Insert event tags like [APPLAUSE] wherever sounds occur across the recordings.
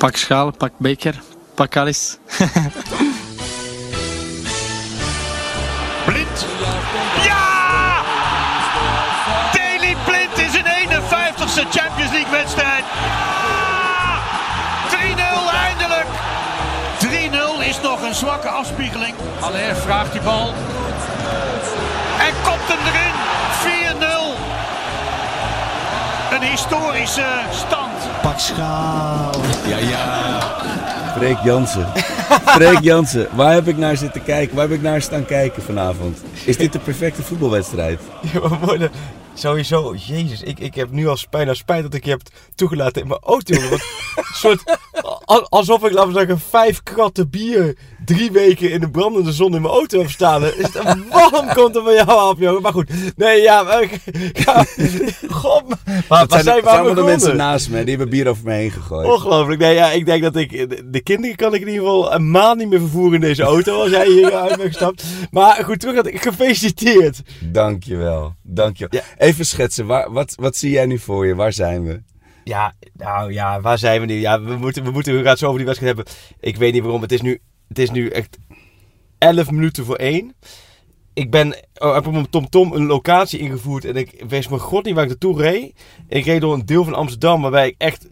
Pak schaal, pak beker, pak alles. [LAUGHS] Blind. Ja! Daley Blind is een 51ste Champions League wedstrijd. Ja! 3-0 eindelijk. 3-0 is nog een zwakke afspiegeling. Aller vraagt die bal. En kopt hem erin. 4-0. Een historische stand. Pak schaal. Ja, ja. Freek Jansen. [LAUGHS] Freek Jansen. Waar heb ik naar zitten kijken? Waar heb ik naar staan kijken vanavond? Is dit de perfecte voetbalwedstrijd? Ja, we worden sowieso, jezus, ik, ik heb nu al bijna spijt dat ik je heb toegelaten in mijn auto. Want een [LAUGHS] soort, al- alsof ik, laten we zeggen, vijf kratten bier drie weken in de brandende zon in mijn auto heb staan. Is het [LAUGHS] warm komt er van jou af, jongen. Maar goed, nee, ja, [LAUGHS] maar, ik- ja god, maar, zijn, zijn de, we mensen naast me. Die hebben bier over me heen gegooid. Ongelooflijk. Nee, ja, ik denk dat ik... de- De kinderen kan ik in ieder geval een maand niet meer vervoeren in deze auto als jij hier uit bent gestapt. Maar goed, terug. dat- Gefeliciteerd. Dankjewel. Dankjewel. Even schetsen. Waar, wat, wat zie jij nu voor je? Waar zijn we? Ja, nou ja, waar zijn we nu? Ja, we moeten, we moeten het zo over die wedstrijd hebben. Ik weet niet waarom. Het is nu, het is nu echt 11 minuten voor 1. Ik ben oh, op mijn TomTom een locatie ingevoerd en ik wist mijn god niet waar ik naartoe reed. Ik reed door een deel van Amsterdam waarbij ik echt,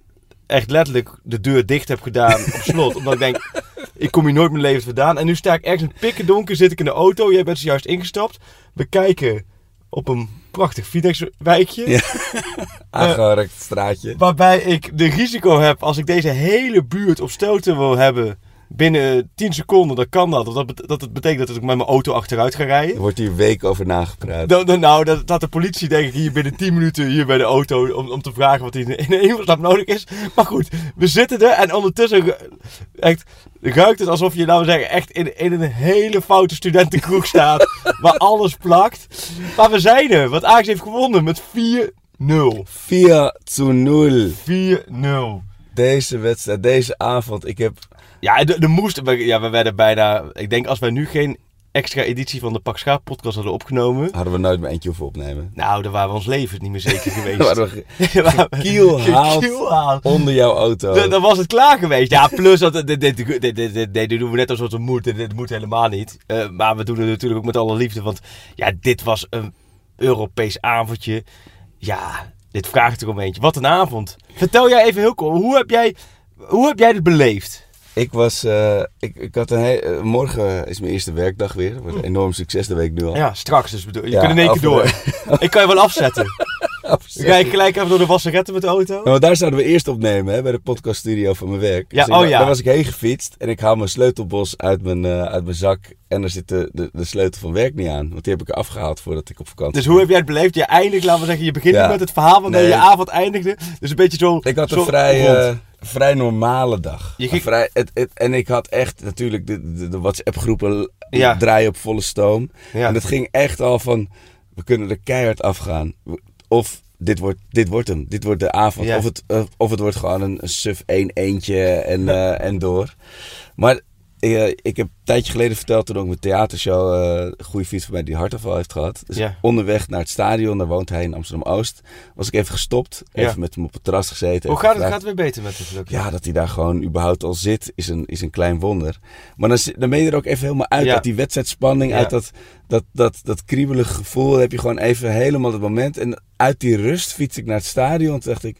echt letterlijk de deur dicht heb gedaan op slot. omdat ik denk, ik kom hier nooit mijn leven vandaan. En nu sta ik ergens in pikken donker, zit ik in de auto. Jij bent zojuist ingestapt. We kijken op een prachtig Fidex-wijkje. Ja. [LAUGHS] [LAUGHS] Aangeharkt straatje. Waarbij ik de risico heb, als ik deze hele buurt op stoten wil hebben binnen 10 seconden, dan kan dat. Dat, dat het betekent dat ik met mijn auto achteruit ga Er rijden. wordt hier weken over nagepraat. Dan, dan, nou, dat, dat de politie denk ik hier binnen 10 minuten hier bij de auto om, om te vragen wat hier in de hemelsnaam nodig is. Maar goed, we zitten er en ondertussen echt, ruikt het alsof je nou zeggen echt in, in een hele foute studentenkroeg [LAUGHS] staat. waar alles plakt. Maar we zijn er, want Ajax heeft gewonnen met 4-0. 4 to 0. 4-0. Deze wedstrijd, deze avond. Ik heb Ja, de, de moest. we- Ja, we werden bijna. Ik denk als wij nu geen extra editie van de Pak Schaap podcast hadden opgenomen. hadden we nooit meer eentje hoeven opnemen. Nou, dan waren we ons leven niet meer zeker [LAUGHS] geweest. We gekielhaald [LAUGHS] gekielhaald. [LAUGHS] onder jouw auto. Dan, was het klaar geweest. Ja, plus dat. Dit, dit, dit, dit, dit, dit- dit doen we net alsof het moet. Dit, dit moet helemaal niet. Eh, maar we doen het natuurlijk ook met alle liefde. Want ja, dit was een Europees avondje. Ja, dit vraagt er om eentje. Wat een avond. Vertel jij even heel kort. Hoe heb jij, hoe heb jij dit beleefd? Ik was, eh, ik, ik had een eh, morgen is mijn eerste werkdag weer. Dat wordt een enorm succes, dat weet ik nu al. Ja, straks. Dus bedoel, je Ja, kunt in één keer door. Ik kan je wel afzetten. [LAUGHS] Ga je gelijk even door de wasseretten met de auto. Nou, want daar zouden we eerst opnemen, hè, bij de podcaststudio van mijn werk. Ja, ik- oh ja. Daar was ik heen gefietst en ik haal mijn sleutelbos uit mijn, eh, uit mijn zak. En er zit de, de, de sleutel van werk niet aan. Want die heb ik er afgehaald voordat ik op vakantie Dus hoe heb jij het beleefd? Je eindigt, laten we zeggen, je begint niet met het verhaal waarmee Nee. je avond eindigde. Dus een beetje zo. Ik had zo een vrij, eh, vrij normale dag. Ging- vrij, het, het- en ik had echt natuurlijk de, de, de WhatsApp-groepen Ja. draaien op volle stoom. Ja. En het ging echt al van, we kunnen er keihard afgaan. Of dit wordt, dit wordt hem, dit wordt de avond. Ja. Of, het, eh, of het wordt gewoon een, een suf 1 eentje en, eh, en door. Maar eh, ik heb een tijdje geleden verteld toen ook mijn theatershow eh, een goede fiets van mij die hartaanval heeft gehad. Dus Ja. onderweg naar het stadion, daar woont hij in Amsterdam-Oost, was ik even gestopt. Even Ja. met hem op het terras gezeten. Hoe gaat het? Gaat het weer beter met het gelukkig? ja, dat hij daar gewoon überhaupt al zit, is een, is een klein wonder. Maar dan, dan ben je er ook even helemaal uit. Ja. Uit die wedstrijdspanning, uit dat, dat, dat, dat kriebelige gevoel. heb je gewoon even helemaal het moment. En uit die rust fiets ik naar het stadion. Toen dacht ik,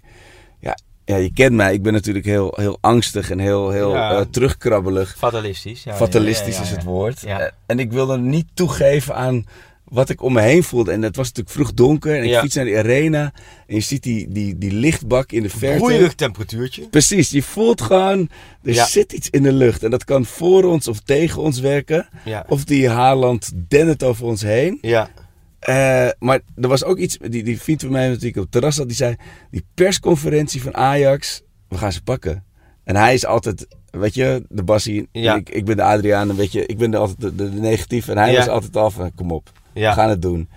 ja, je kent mij. Ik ben natuurlijk heel, heel angstig en heel, heel Ja. eh, terugkrabbelig. Fatalistisch. Ja, Fatalistisch ja, is het woord. Eh, En ik wilde niet toegeven aan wat ik om me heen voelde. En het was natuurlijk vroeg donker. En ik fiets naar die arena. En je ziet die, die, die lichtbak in de verte. Broeierig temperatuurtje. Precies, je voelt gewoon, er zit iets in de lucht. En dat kan voor ons of tegen ons werken. Of die Haaland dennert over ons heen. Ja. Eh, maar er was ook iets, die, die vriend van mij ik op het terras had, die zei... Die persconferentie van Ajax, we gaan ze pakken. En hij is altijd, weet je, de Bassie. Ja. Ik, ik ben de Adriaan, weet je, ik ben de, altijd de, de, de negatief. En hij Ja. was altijd al van, kom op, Ja. we gaan het doen.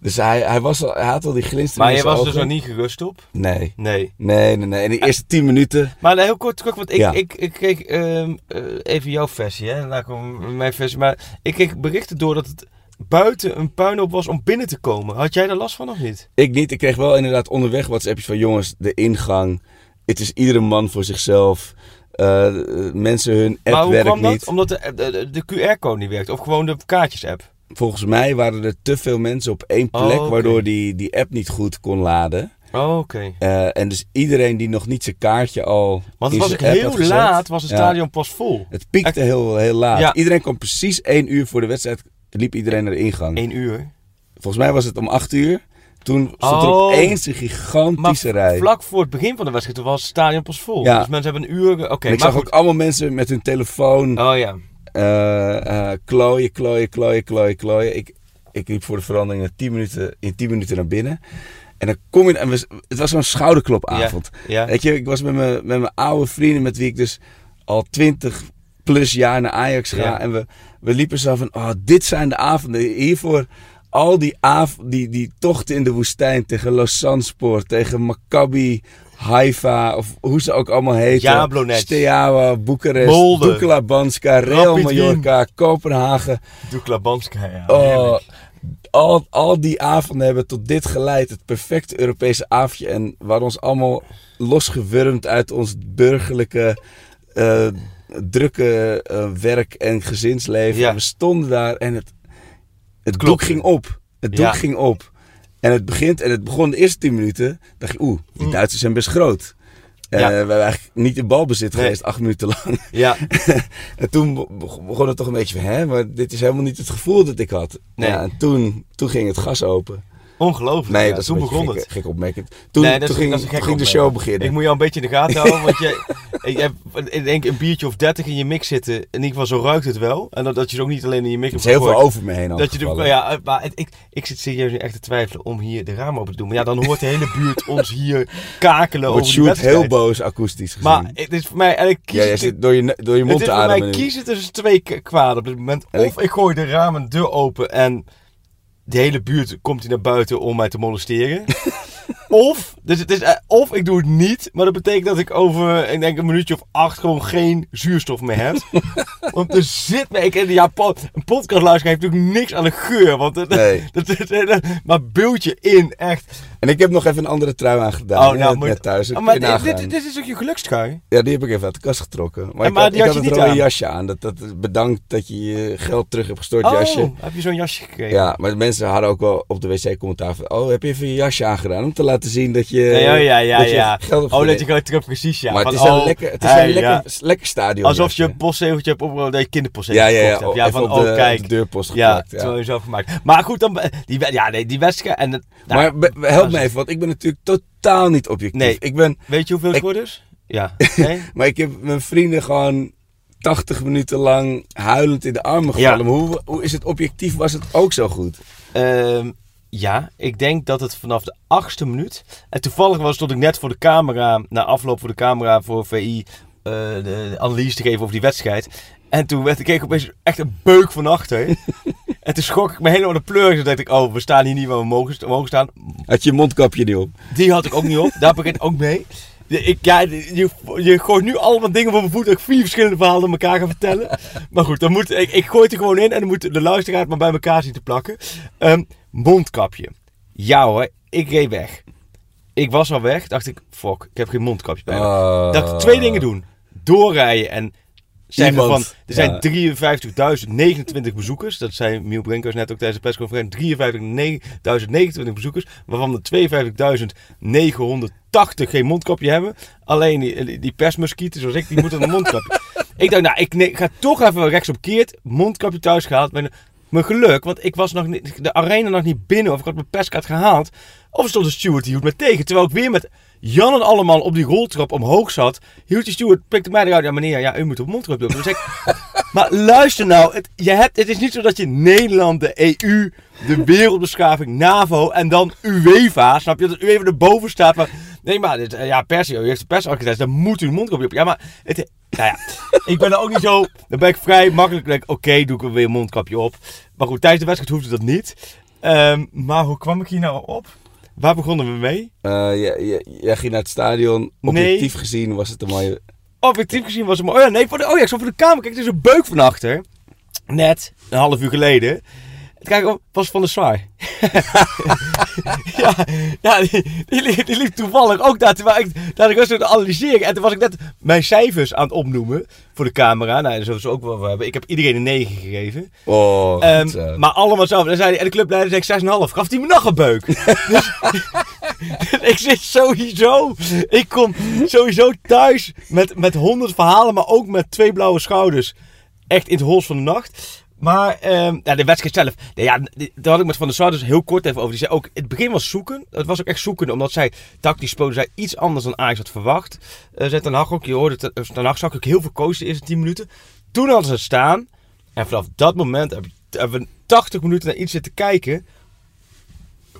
Dus hij, hij, was al, hij had al die glinster Maar je was er zo niet gerust op? Nee. Nee. Nee, nee, nee. In de eerste tien minuten... Maar heel kort terug, want ik, Ja. ik, ik kreeg ehm, eh, even jouw versie, hè? Laat ik mijn versie. Maar ik kreeg berichten door dat het buiten een puinhoop was om binnen te komen. Had jij daar last van of niet? Ik niet. Ik kreeg wel inderdaad onderweg WhatsAppjes van jongens, de ingang. Het is iedere man voor zichzelf. Eh, mensen hun app maar hoe werkt kwam dat? niet. Omdat de, de, de QR-code niet werkt. Of gewoon de kaartjes-app. Volgens mij waren er te veel mensen op één plek, Oh, waardoor die, die app niet goed kon laden. Oh, oké. Eh, en dus iedereen die nog niet zijn kaartje al Want in het was ook heel laat, was het ja, stadion pas vol. Het piekte heel, heel laat. Ja. Iedereen kwam precies één uur voor de wedstrijd, liep iedereen naar de ingang. Eén uur. Volgens mij was het om acht uur. Toen stond er Oh. opeens een Maar gigantische rij. vlak voor het begin van de wedstrijd toen was het stadion pas vol. Ja. Dus mensen hebben een uur... Oké, ik maar zag goed. ook allemaal mensen met hun telefoon Oh ja. eh, eh, klooien, klooien, klooien, klooien, klooien. Ik, ik liep voor de verandering in 10 minuten, in 10 minuten naar binnen. En dan kom je... En we, het was zo'n schouderklopavond. Ja. Weet je, ik was met mijn, met mijn oude vrienden met wie ik dus al 20 plus jaar naar Ajax ga. Ja. En we, we liepen zo van, oh, dit zijn de avonden. Hiervoor al die, av die, die tochten in de woestijn tegen Lausanne-spoor, tegen Maccabi, Haifa, of hoe ze ook allemaal heten. Jablonec. Steaua, Boekarest, Molde. Dukla Banska, Real Rapid Mallorca, Kopenhagen. Dukla Banska, ja. Oh, al, al die avonden hebben tot dit geleid. Het perfecte Europese avondje. En waar ons allemaal losgewurmd uit ons burgerlijke, eh, drukke eh, werk- en gezinsleven. Ja. We stonden daar en het, het doek ging op. Het doek Ja. ging op. En het begint, en het begon de eerste 10 minuten. dacht je, oeh, die Mm. Duitsers zijn best groot. Eh, Ja. we hebben eigenlijk niet in balbezit Nee. geweest, acht minuten lang. Ja. [LAUGHS] En toen be- begon het toch een beetje van, hè, maar dit is helemaal niet het gevoel dat ik had. Nee. Ja, en toen, toen ging het gas open. Ongelooflijk. Nee, ja. dat is toen begon gek, het. gek. Toen, Nee, dat toen is- ging, dat is toen ging de show beginnen. Ik moet jou een beetje in de gaten houden, want je, [LAUGHS] ik heb ik denk een biertje of 30 in je mix zitten. In ieder geval, zo ruikt het wel. En dat, dat je het ook niet alleen in je mix er is hebt heel veel over me heen Dat je afgevallen. ja, maar het- ik, ik zit serieus nu echt te twijfelen om hier de ramen open te doen. Maar ja, dan hoort de hele buurt ons hier kakelen Wordt over Sjoerd heel boos akoestisch gezien. Maar het is voor mij eigenlijk kies ja, het- zit door je, door je het mond is te voor mij ademen. nu. kiezen tussen twee kwaden op dit moment. En Of ik gooi de ramen deur open en de hele buurt komt hier naar buiten om mij te molesteren. [LAUGHS] of, dus het is, eh, of ik doe het niet, maar dat betekent dat ik over ik denk een minuutje of acht gewoon geen zuurstof meer heb. [LAUGHS] want er zit me, ik Japan, een podcast luisteren heeft natuurlijk niks aan de geur. Want het, Nee. [LAUGHS] dat, dat, dat- maar beeld je in, echt. En ik heb nog even een andere trui aangedaan. Oh, nou, net, moet- net thuis. Dat Ah, maar dit, dit, dit is ook je gelukstrui. Ja, die heb ik even uit de kast getrokken. Maar, En ik maar had, ik had had het niet rode aan? jasje aan. Dat, dat, bedankt dat je je geld terug hebt gestort, Oh, jasje. heb je zo'n jasje gekregen? Ja, maar de mensen hadden ook wel op de wc commentaar van... Oh, heb je even je jasje aangedaan? Om te laten zien dat je... Oh, ja, ja, dat je ja. [LAUGHS] Geld Oh, dat je gelijk terug precies, ja. maar Van, het is een oh, lekker, het is hey, een lekker, ja. lekker stadion. Alsof je een postzegeltje hebt opgerold dat je kinderpostzegeltje Ja, ja, ja. hebt. Ja, van, op de, oh, kijk. de deurpost ja, is Ja. wel jezelf gemaakt. Maar goed, dan, die, ja, nee, die wedstrijd. En, nou, Maar be- help me ja, even, want ik ben natuurlijk totaal niet objectief. Nee. Ik ben, weet je hoeveel is? Ja. [LAUGHS] Nee? maar ik heb mijn vrienden gewoon 80 minuten lang huilend in de armen Ja. gevallen. Maar hoe, hoe is het objectief? Was het ook zo goed? Ehm, ja, ik denk dat het vanaf de achtste minuut. En toevallig was stond ik net voor de camera, na afloop voor de camera voor VI, eh, de, analyse te geven over die wedstrijd. En toen werd ik kreeg opeens echt een beuk van achter. [LAUGHS] en toen schrok ik me helemaal de pleur. Toen dacht ik, oh, we staan hier niet waar we mogen, mogen staan. Had je mondkapje niet op? Die had ik ook niet op. Daar begint ook mee. Ik, ja, je, je gooit nu allemaal dingen voor mijn voet dat ik vier verschillende verhalen aan elkaar ga vertellen. Maar goed, dan moet, ik, ik gooi het er gewoon in en dan moet de luisteraar het maar bij elkaar zien te plakken. Ehm, mondkapje. Ja hoor, ik reed weg. Ik was al weg, dacht ik, fuck, ik heb geen mondkapje bij me. Ah. Dacht ik twee dingen doen. Doorrijden en zeggen van, er zijn ja. 53.029 bezoekers. Dat zei Miel Brinkers net ook tijdens de persconferentie. 53.029 bezoekers, waarvan er 52.980 geen mondkapje hebben. Alleen die, die, persmuskieten zoals ik, die moeten een mondkapje. [LAUGHS] ik dacht, nou, ik ga toch even rechtsomkeerd, mondkapje thuis gehaald. Mijn, mijn geluk, want ik was nog niet, de arena nog niet binnen of ik had mijn perskaart gehaald. Of stond een steward die hield me tegen. Terwijl ik weer met Jan en allemaal op die roltrap omhoog zat. Hield die steward, pikte mij eruit. Ja meneer, ja, u moet op mondkapje op. Dus [LAUGHS] maar luister nou, het, je hebt, het is niet zo dat je Nederland, de EU, de wereldbeschaving, NAVO en dan UEFA, snap je? Dat UEFA erboven staat. Maar, nee, maar dit, eh, ja, Persio, u heeft de persarchitect, dan moet u een mondkapje op. Ja, maar het, nou ja, ik ben er ook niet zo, dan ben ik vrij makkelijk. denk Oké, doe ik er weer een mondkapje op. Maar goed, tijdens de wedstrijd hoefde dat niet. Ehm, maar hoe kwam ik hier nou op? Waar begonnen we mee? Eh, jij, ging naar het stadion. Objectief gezien was het een mooie... Objectief gezien was het maar. Oh ja, nee, voor de, oh ja, ik zat voor de kamer. Kijk, er is een beuk van achter. Net, een half uur geleden. Kijk, oh, was van de Zwaar. [LAUGHS] ja, ja die, die, liep, die liep toevallig ook daar. Terwijl ik, daar ik was aan het analyseren. En toen was ik net mijn cijfers aan het opnoemen voor de camera. Nou, dat zullen ze ook wel hebben. Ik heb iedereen een 9 gegeven. Oh, Ehm, zo. maar allemaal zo. Dan zei hij, en de clubleider zei ik 6,5. Gaf hij me nog een beuk. [LAUGHS] dus, [LAUGHS] ik zit sowieso. Ik kom sowieso thuis met, met 100 verhalen, maar ook met twee blauwe schouders. Echt in het hols van de nacht. Maar ehm, ja, de wedstrijd zelf. nee, Ja, daar had ik met Van der Sar dus heel kort even over. Die zei ook, het begin was zoeken. Het was ook echt zoeken, omdat zij tactisch speelde. Zij iets anders dan Ajax had verwacht. Uh, zei Ten Hag ook, je hoorde Ten Hag zag ik heel veel coachen de eerste 10 minuten. Toen hadden ze het staan. En vanaf dat moment heb- hebben we 80 minuten naar iets zitten kijken.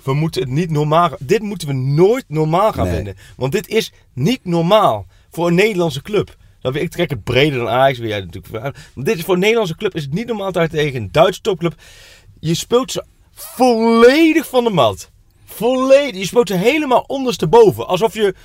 We moeten het niet normaal. Dit moeten we nooit normaal gaan Nee. vinden. Want dit is niet normaal voor een Nederlandse club. Dat weet ik trek het breder dan Ajax. Wil jij natuurlijk. Maar dit is voor een Nederlandse club is het niet normaal tegen een Duitse topclub. Je speelt ze volledig van de mat. Volledig. Je speelt ze helemaal ondersteboven. Alsof je.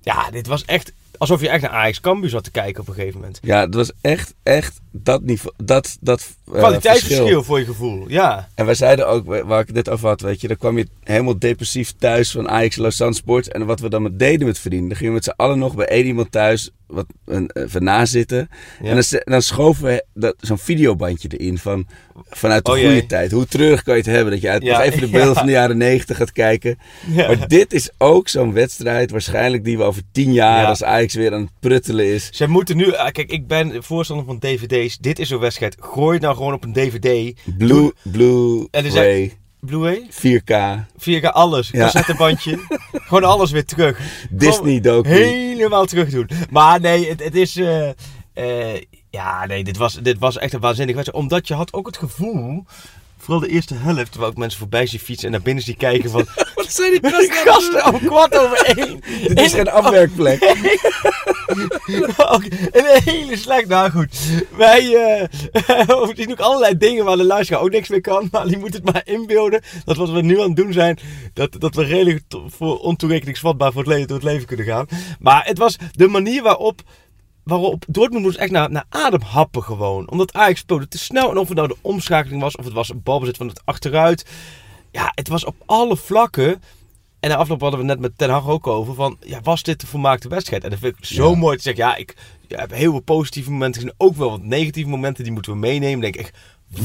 Ja, dit was echt. Alsof je echt naar Ajax Cambuur zat te kijken op een gegeven moment. Ja, het was echt, echt dat niveau, dat, dat eh, Kwaliteitsverschil verschil. voor je gevoel. Ja. En wij zeiden ook, waar ik het net over had, weet je, dan kwam je helemaal depressief thuis van Ajax Lausanne Sport. En wat we dan met deden met vrienden, dan gingen we met z'n allen nog bij één iemand thuis wat, een, even nazitten. Ja. En dan, dan schoven we dat- zo'n videobandje erin van, vanuit de Oh, goede jee. tijd. Hoe treurig kan je het hebben dat je uit, Ja, nog even de [LAUGHS] beelden ja. van de jaren negentig gaat kijken. Maar dit is ook zo'n wedstrijd waarschijnlijk die we over tien jaar, Ja. als Ajax weer aan het pruttelen is. Ze moeten nu, ah, kijk, ik ben voorstander van dvd's. Dit is zo'n wedstrijd. Gooi het nou gewoon op een dvd. Blue, Blue, En Blu-ray, 4K, 4K, alles. Ja. Cassettebandje. [LAUGHS] gewoon alles weer terug. Disney docu. Helemaal terug doen. Maar nee, het, het is... eh, eh, ja, nee, dit was, dit was echt een waanzinnig wedstrijd. Omdat je had ook het gevoel... Vooral de eerste helft, terwijl ook mensen voorbij zien fietsen en naar binnen zien kijken van... [LAUGHS] Wat zijn die gasten om kwart over één. Dit is geen afwerkplek. [LAUGHS] Oké, een hele slecht. Nou goed. Wij eh [LAUGHS] zien ook allerlei dingen waar de luisteraar ook niks mee kan. Maar die moet het maar inbeelden. Dat wat we nu aan het doen zijn. Dat, dat we redelijk voor ontoerekeningsvatbaar voor het leven door het leven kunnen gaan. Maar het was de manier waarop. Waarop Dortmund moest echt naar, naar adem happen gewoon. Omdat Ajax speelde te snel. En of het nou de omschakeling was. Of het was een balbezit van het achteruit. Ja, het was op alle vlakken. En na afloop hadden we het net met Ten Hag ook over. Van, ja, was dit de volmaakte wedstrijd? En dat vind ik zo Ja. mooi te zeggen. Ja, ik ja, heb heel veel positieve momenten gezien. Ook wel wat negatieve momenten. Die moeten we meenemen. Denk ik echt,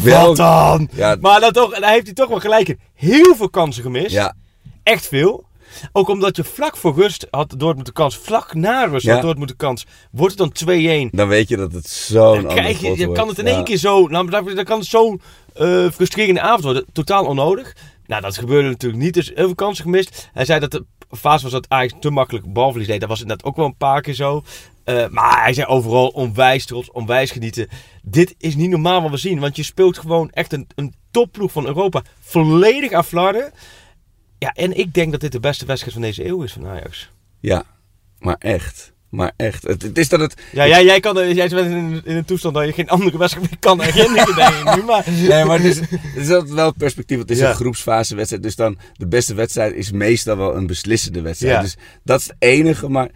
Wel- wat dan? Ja. Maar dan toch, en daar heeft hij toch wel gelijk in. Heel veel kansen gemist. Ja, Echt veel. Ook omdat je vlak voor rust had Dortmund de kans. Vlak na rust Ja. had Dortmund de kans. Wordt het dan 2-1. dan weet je dat het zo'n Dan krijg je, ander kan het in één Ja. keer zo, nou, dan dan kan het zo'n eh, frustrerende avond worden. Totaal onnodig. Nou, dat gebeurde natuurlijk niet. Dus heel veel kansen gemist. Hij zei dat de fase was dat Ajax te makkelijk balverlies deed. Dat was inderdaad ook wel een paar keer zo. Eh, maar hij zei overal onwijs trots, onwijs genieten. Dit is niet normaal wat we zien. Want je speelt gewoon echt een, een topploeg van Europa. Volledig aan flarden. Ja, en ik denk dat dit de beste wedstrijd van deze eeuw is van Ajax. Ja, maar echt. Maar echt. Het, het is dat het... Ja, jij, jij, kan, jij bent in, in een toestand dat je geen andere wedstrijd meer kan herinneren, denk ik nu. Maar... [LAUGHS] Nee, maar het is, het is altijd wel het perspectief. Het is Ja. een groepsfasewedstrijd. Dus dan de beste wedstrijd is meestal wel een beslissende wedstrijd. Ja. Dus dat is het enige. Maar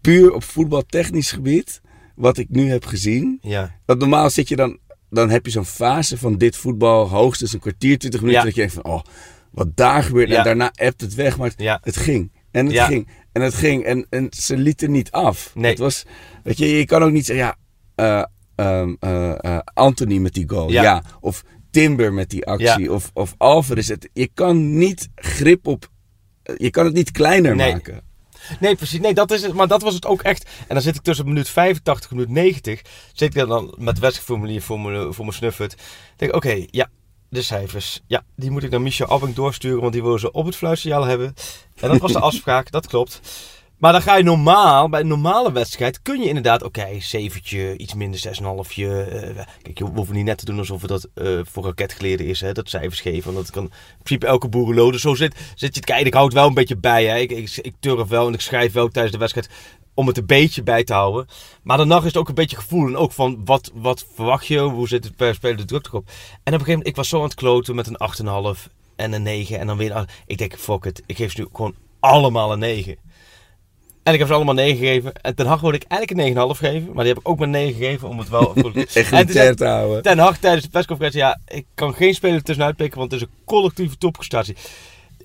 puur op voetbaltechnisch gebied, wat ik nu heb gezien. Ja. Want normaal zit je dan, dan heb je zo'n fase van dit voetbal, hoogstens een kwartier, 20 minuten. Dat je denkt van, oh, wat daar gebeurt. Ja. En daarna appt het weg. Maar het, Ja. het ging. En het Ja. ging. En het ging. En, en ze lieten niet af. Nee. Het was, weet je, je kan ook niet zeggen, ja, eh, ehm, eh, eh, Anthony met die goal. Ja. Of Timber met die actie. Of, of Alvarez. Het, je kan niet grip op, je kan het niet kleiner Nee. maken. Nee, precies. Nee, dat is het. Maar dat was het ook echt. En dan zit ik tussen minuut 85 en minuut 90. Zit ik dan met wedstrijdformulier voor mijn, voor mijn snuffert. denk ik, oké, ja, de cijfers. Ja, die moet ik naar Michel Abbing doorsturen, want die willen ze op het fluitsignaal hebben. En dat was de [LAUGHS] afspraak, dat klopt. Maar dan ga je normaal, bij een normale wedstrijd, kun je inderdaad, oké, zeventje, iets minder, 6,5. eh kijk, je hoeft niet net te doen alsof het dat eh, voor raketgeleerden is, hè, dat cijfers geven. Want dat kan in principe elke boerenlode. Zo zit, zit je te kijken, ik houd wel een beetje bij. Hè. Ik, ik, ik turf wel en ik schrijf wel tijdens de wedstrijd om het een beetje bij te houden. Maar daarna is het ook een beetje gevoel. En ook van, wat, wat verwacht je? Hoe zit het per speler de druk erop? En op een gegeven moment, ik was zo aan het kloten met een 8,5 en een 9. En dan weer een. Ik denk, fuck it, ik geef ze nu gewoon allemaal een 9. En ik heb ze allemaal 9 gegeven. En Ten Hag wilde ik eigenlijk een 9,5 geven. Maar die heb ik ook maar 9 gegeven om het wel... [LAUGHS] Zei te houden. Ten Hag tijdens de persconferentie... Ja, ik kan geen speler tussenuit pikken, want het is een collectieve topprestatie.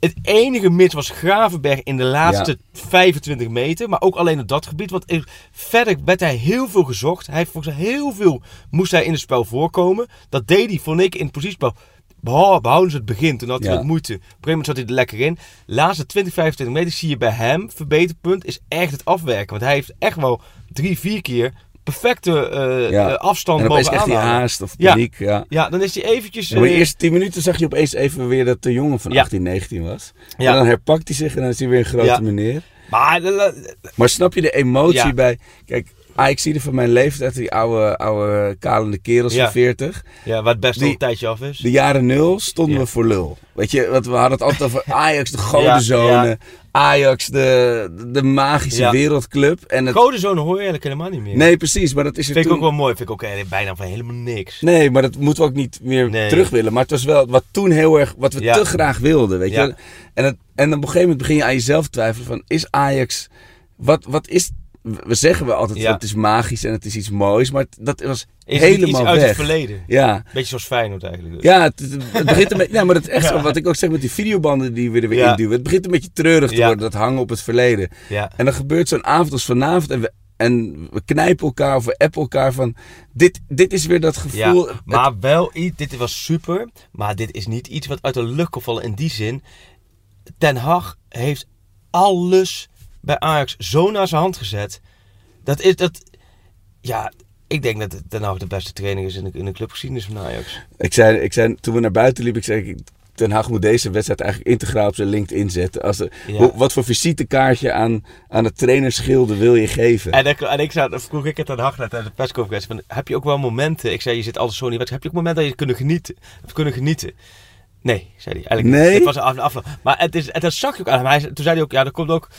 Het enige mis was Gravenberg in de laatste 25 meter. Maar ook alleen op dat gebied. Want er- verder werd hij heel veel gezocht. Hij heeft volgens mij heel veel moest hij in het spel voorkomen. Dat deed hij, vond ik, in het positiespel. Behouden ze het begin, toen had hij Ja. wat moeite. Op een gegeven moment zat hij er lekker in. Laatste 20, 25 meter zie je bij hem, verbeterpunt, is echt het afwerken. Want hij heeft echt wel drie, vier keer perfecte eh, Ja. eh, afstand En mogen echt die haast of paniek. Ja. Ja, dan is hij eventjes... Ja, maar de eerste 10 minuten zag je opeens even weer dat de jongen van Ja. 18, 19 was. Ja. En dan herpakt hij zich en dan is hij weer een grote Ja. meneer. maar eh, Maar snap je de emotie bij... Kijk, ah, ik zie er van mijn leeftijd, die oude, oude kalende kerels Ja. van 40. ja, het best Die- een tijdje af is. De jaren nul stonden Ja. we voor lul. Weet je, want we hadden het altijd over [LAUGHS] Ajax, de godenzonen. Ja, Ajax, de, de magische Ja. wereldclub. En het, Godenzoon hoor je eigenlijk helemaal niet meer. nee, precies, maar dat is Vind ik toen... ook wel mooi. Vind ik ook bijna van helemaal niks. Nee, maar dat moeten we ook niet meer Nee. terug willen. Maar het was wel wat toen heel erg, wat we Ja. te graag wilden, weet Ja. je. En, het, en op een gegeven moment begin je aan jezelf te twijfelen van, is Ajax, wat, wat is, we zeggen wel altijd, Ja. het is magisch en het is iets moois, maar het- dat was Is helemaal iets uit weg. het verleden? Ja. Beetje zoals Feyenoord eigenlijk. Dus. Ja, het, begint een beetje, ja, maar dat is echt [LAUGHS] zo, wat ik ook zeg met die videobanden die we er weer Ja. induwen. Het begint een beetje treurig te Ja. worden, dat hangen op het verleden. Ja. En dan gebeurt zo'n avond als vanavond en we, en we knijpen elkaar of we appen elkaar van, dit, dit is weer dat gevoel. Ja, maar wel iets, dit was super, maar dit is niet iets wat uit de lucht kan vallen in die zin. Ten Hag heeft alles bij Ajax zo naar zijn hand gezet. Dat is dat, ja, ik denk dat Ten Hag de beste trainer is in de, in de clubgeschiedenis van Ajax. Ik zei, ik zei, toen we naar buiten liepen, ik zei, ik- Ten Hag moet deze wedstrijd eigenlijk integraal op zijn LinkedIn zetten. Als de, Ja. hoe- wat voor visitekaartje aan, aan het trainerschilde wil je geven? En, ik- en ik zei, vroeg ik het aan Hag net tijdens de persconferentie, van, heb je ook wel momenten, ik zei, je zit altijd zo in die wedstrijd, heb je ook momenten dat je kunnen genieten? Hebt kunnen genieten? Nee, zei hij. Eigenlijk Nee? niet. Het was een af, afloop. Maar het is, en dat zag je ook aan hem. Hij, zei- toen zei hij ook, ja, er komt ook...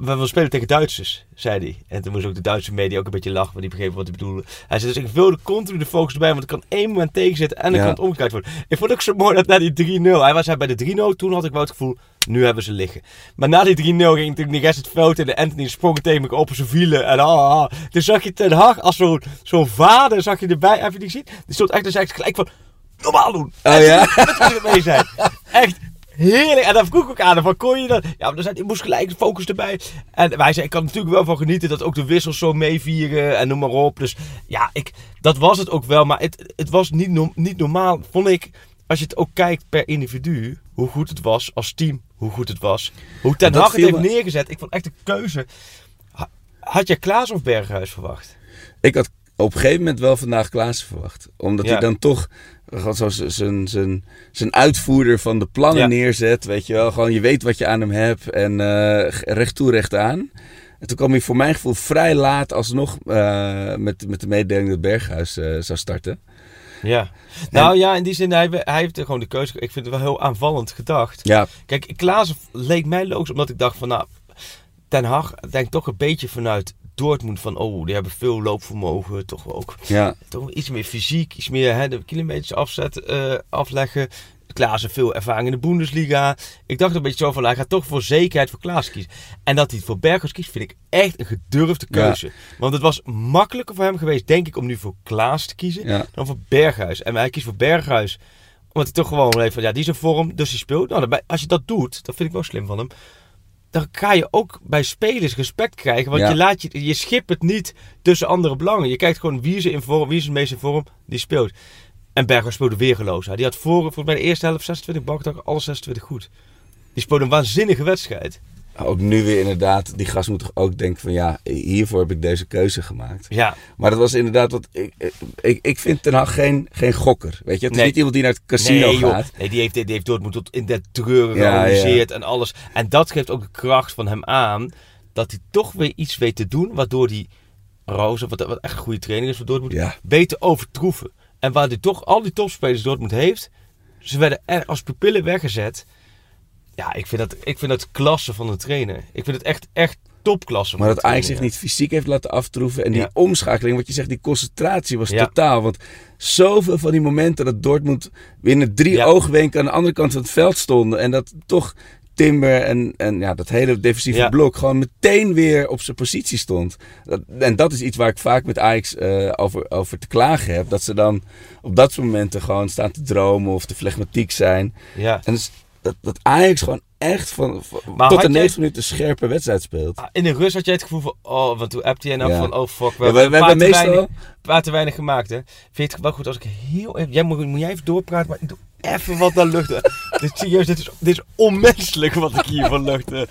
We willen spelen tegen Duitsers, zei hij. En toen moest ook de Duitse media ook een beetje lachen, want die begrepen wat hij bedoelde. Hij zei, dus ik wilde continu de focus erbij, want ik kan één moment tegenzitten en dan Ja. kan het omgedraaid worden. Ik vond het ook zo mooi dat na die 3-0, hij was hij bij de 3-0, toen had ik wel het gevoel, nu hebben ze liggen. Maar na die 3-0 ging natuurlijk de rest het veld en de Anthony sprong tegen me op zijn wielen. En ah, ah. Toen zag je Ten Hag als zo'n zo'n vader, zag je erbij, heb je die gezien? Die stond echt, dus echt gelijk van, normaal doen. Oh ja? Dat moet er mee zijn. Echt heerlijk. En dan vroeg ik ook aan van kon je dat? Ja, maar dan ik moest gelijk de focus erbij. En wij zei, ik kan natuurlijk wel van genieten dat ook de wissels zo meevieren en noem maar op. Dus ja, ik, dat was het ook wel. Maar het, het was niet, no- niet normaal, vond ik, als je het ook kijkt per individu, hoe goed het was als team, hoe goed het was. Hoe Ten Hag het heeft me- neergezet. Ik vond echt de keuze. Ha- Had je Klaas of Berghuis verwacht? Ik had op een gegeven moment wel vandaag Klaassen verwacht. Omdat Ja. hij dan toch zijn- uitvoerder van de plannen Ja. neerzet. Weet je wel, gewoon je weet wat je aan hem hebt en eh, recht toe, recht aan. En toen kwam hij voor mijn gevoel vrij laat alsnog eh, met, met de mededeling dat Berghuis eh, zou starten. Ja. Nou ja, in die zin, hij, hij heeft er gewoon de keuze. Ik vind het wel heel aanvallend gedacht. Ja, Kijk, Klaas leek mij logisch, omdat ik dacht van, nou, Ten Hag denkt toch een beetje vanuit Dortmund van, oh, die hebben veel loopvermogen, toch ook ja. toch iets meer fysiek, iets meer hè, de kilometers afzet, eh, afleggen. Klaas heeft veel ervaring in de Bundesliga. Ik dacht een beetje zo van, hij gaat toch voor zekerheid voor Klaas kiezen. En dat hij voor Berghuis kiest, vind ik echt een gedurfde Ja. keuze. Want het was makkelijker voor hem geweest, denk ik, om nu voor Klaas te kiezen Ja. dan voor Berghuis. En hij kiest voor Berghuis omdat hij toch gewoon heeft van, ja, die is in vorm, dus hij speelt. Nou, als je dat doet, dat vind ik wel slim van hem. Dan ga je ook bij spelers respect krijgen. Want Ja. je, laat je, je schipt het niet tussen andere belangen. Je kijkt gewoon wie is er in vorm, wie is het meest in vorm, die speelt. En Berghuis speelde weergeloos. Die had voor, volgens mij de eerste helft 26 bakdagen, alle 26 goed. Die speelde een waanzinnige wedstrijd. Ook nu weer inderdaad, die gast moet toch ook denken van ja, hiervoor heb ik deze keuze gemaakt. Ja, Maar dat was inderdaad wat. Ik, ik, ik vind Ten Hag geen, geen gokker. Weet je, het is Nee. niet iemand die naar het casino nee, gaat. Nee, die heeft, die heeft Dortmund tot in de treuren Ja, georganiseerd en alles. En dat geeft ook de kracht van hem aan. Dat hij toch weer iets weet te doen. Waardoor die Roos, wat, wat echt een goede trainer is voor Dortmund, Ja. te overtroeven. En waar hij toch al die topspelers Dortmund heeft. Ze werden er als pupillen weggezet. Ja, ik vind dat, ik vind dat klasse van een trainer. Ik vind het echt, echt topklasse. Maar dat Ajax zich niet fysiek heeft laten aftroeven. En die Ja. omschakeling, wat je zegt, die concentratie was Ja. totaal. Want zoveel van die momenten dat Dortmund binnen drie Ja. oogwenken aan de andere kant van het veld stonden. En dat toch Timber en, en ja, dat hele defensieve Ja. blok gewoon meteen weer op zijn positie stond. Dat, en dat is iets waar ik vaak met Ajax eh, over, over te klagen heb. Dat ze dan op dat soort momenten gewoon staan te dromen of te flegmatiek zijn. Ja. En dus dat, dat Ajax gewoon echt van, tot de jij- 90 minuten scherpe wedstrijd speelt. Ah, In de rust had jij het gevoel van, oh, want toen appte jij nou Ja. van, oh fuck, we, Ja, we, we een hebben te meestal... weinig, paar te weinig gemaakt, hè. Vind je het wel goed als ik heel even, jij moet, moet jij even doorpraten, maar ik doe even wat naar luchten. [LAUGHS] dit, serieus, dit is, dit is onmenselijk wat ik hier van luchten.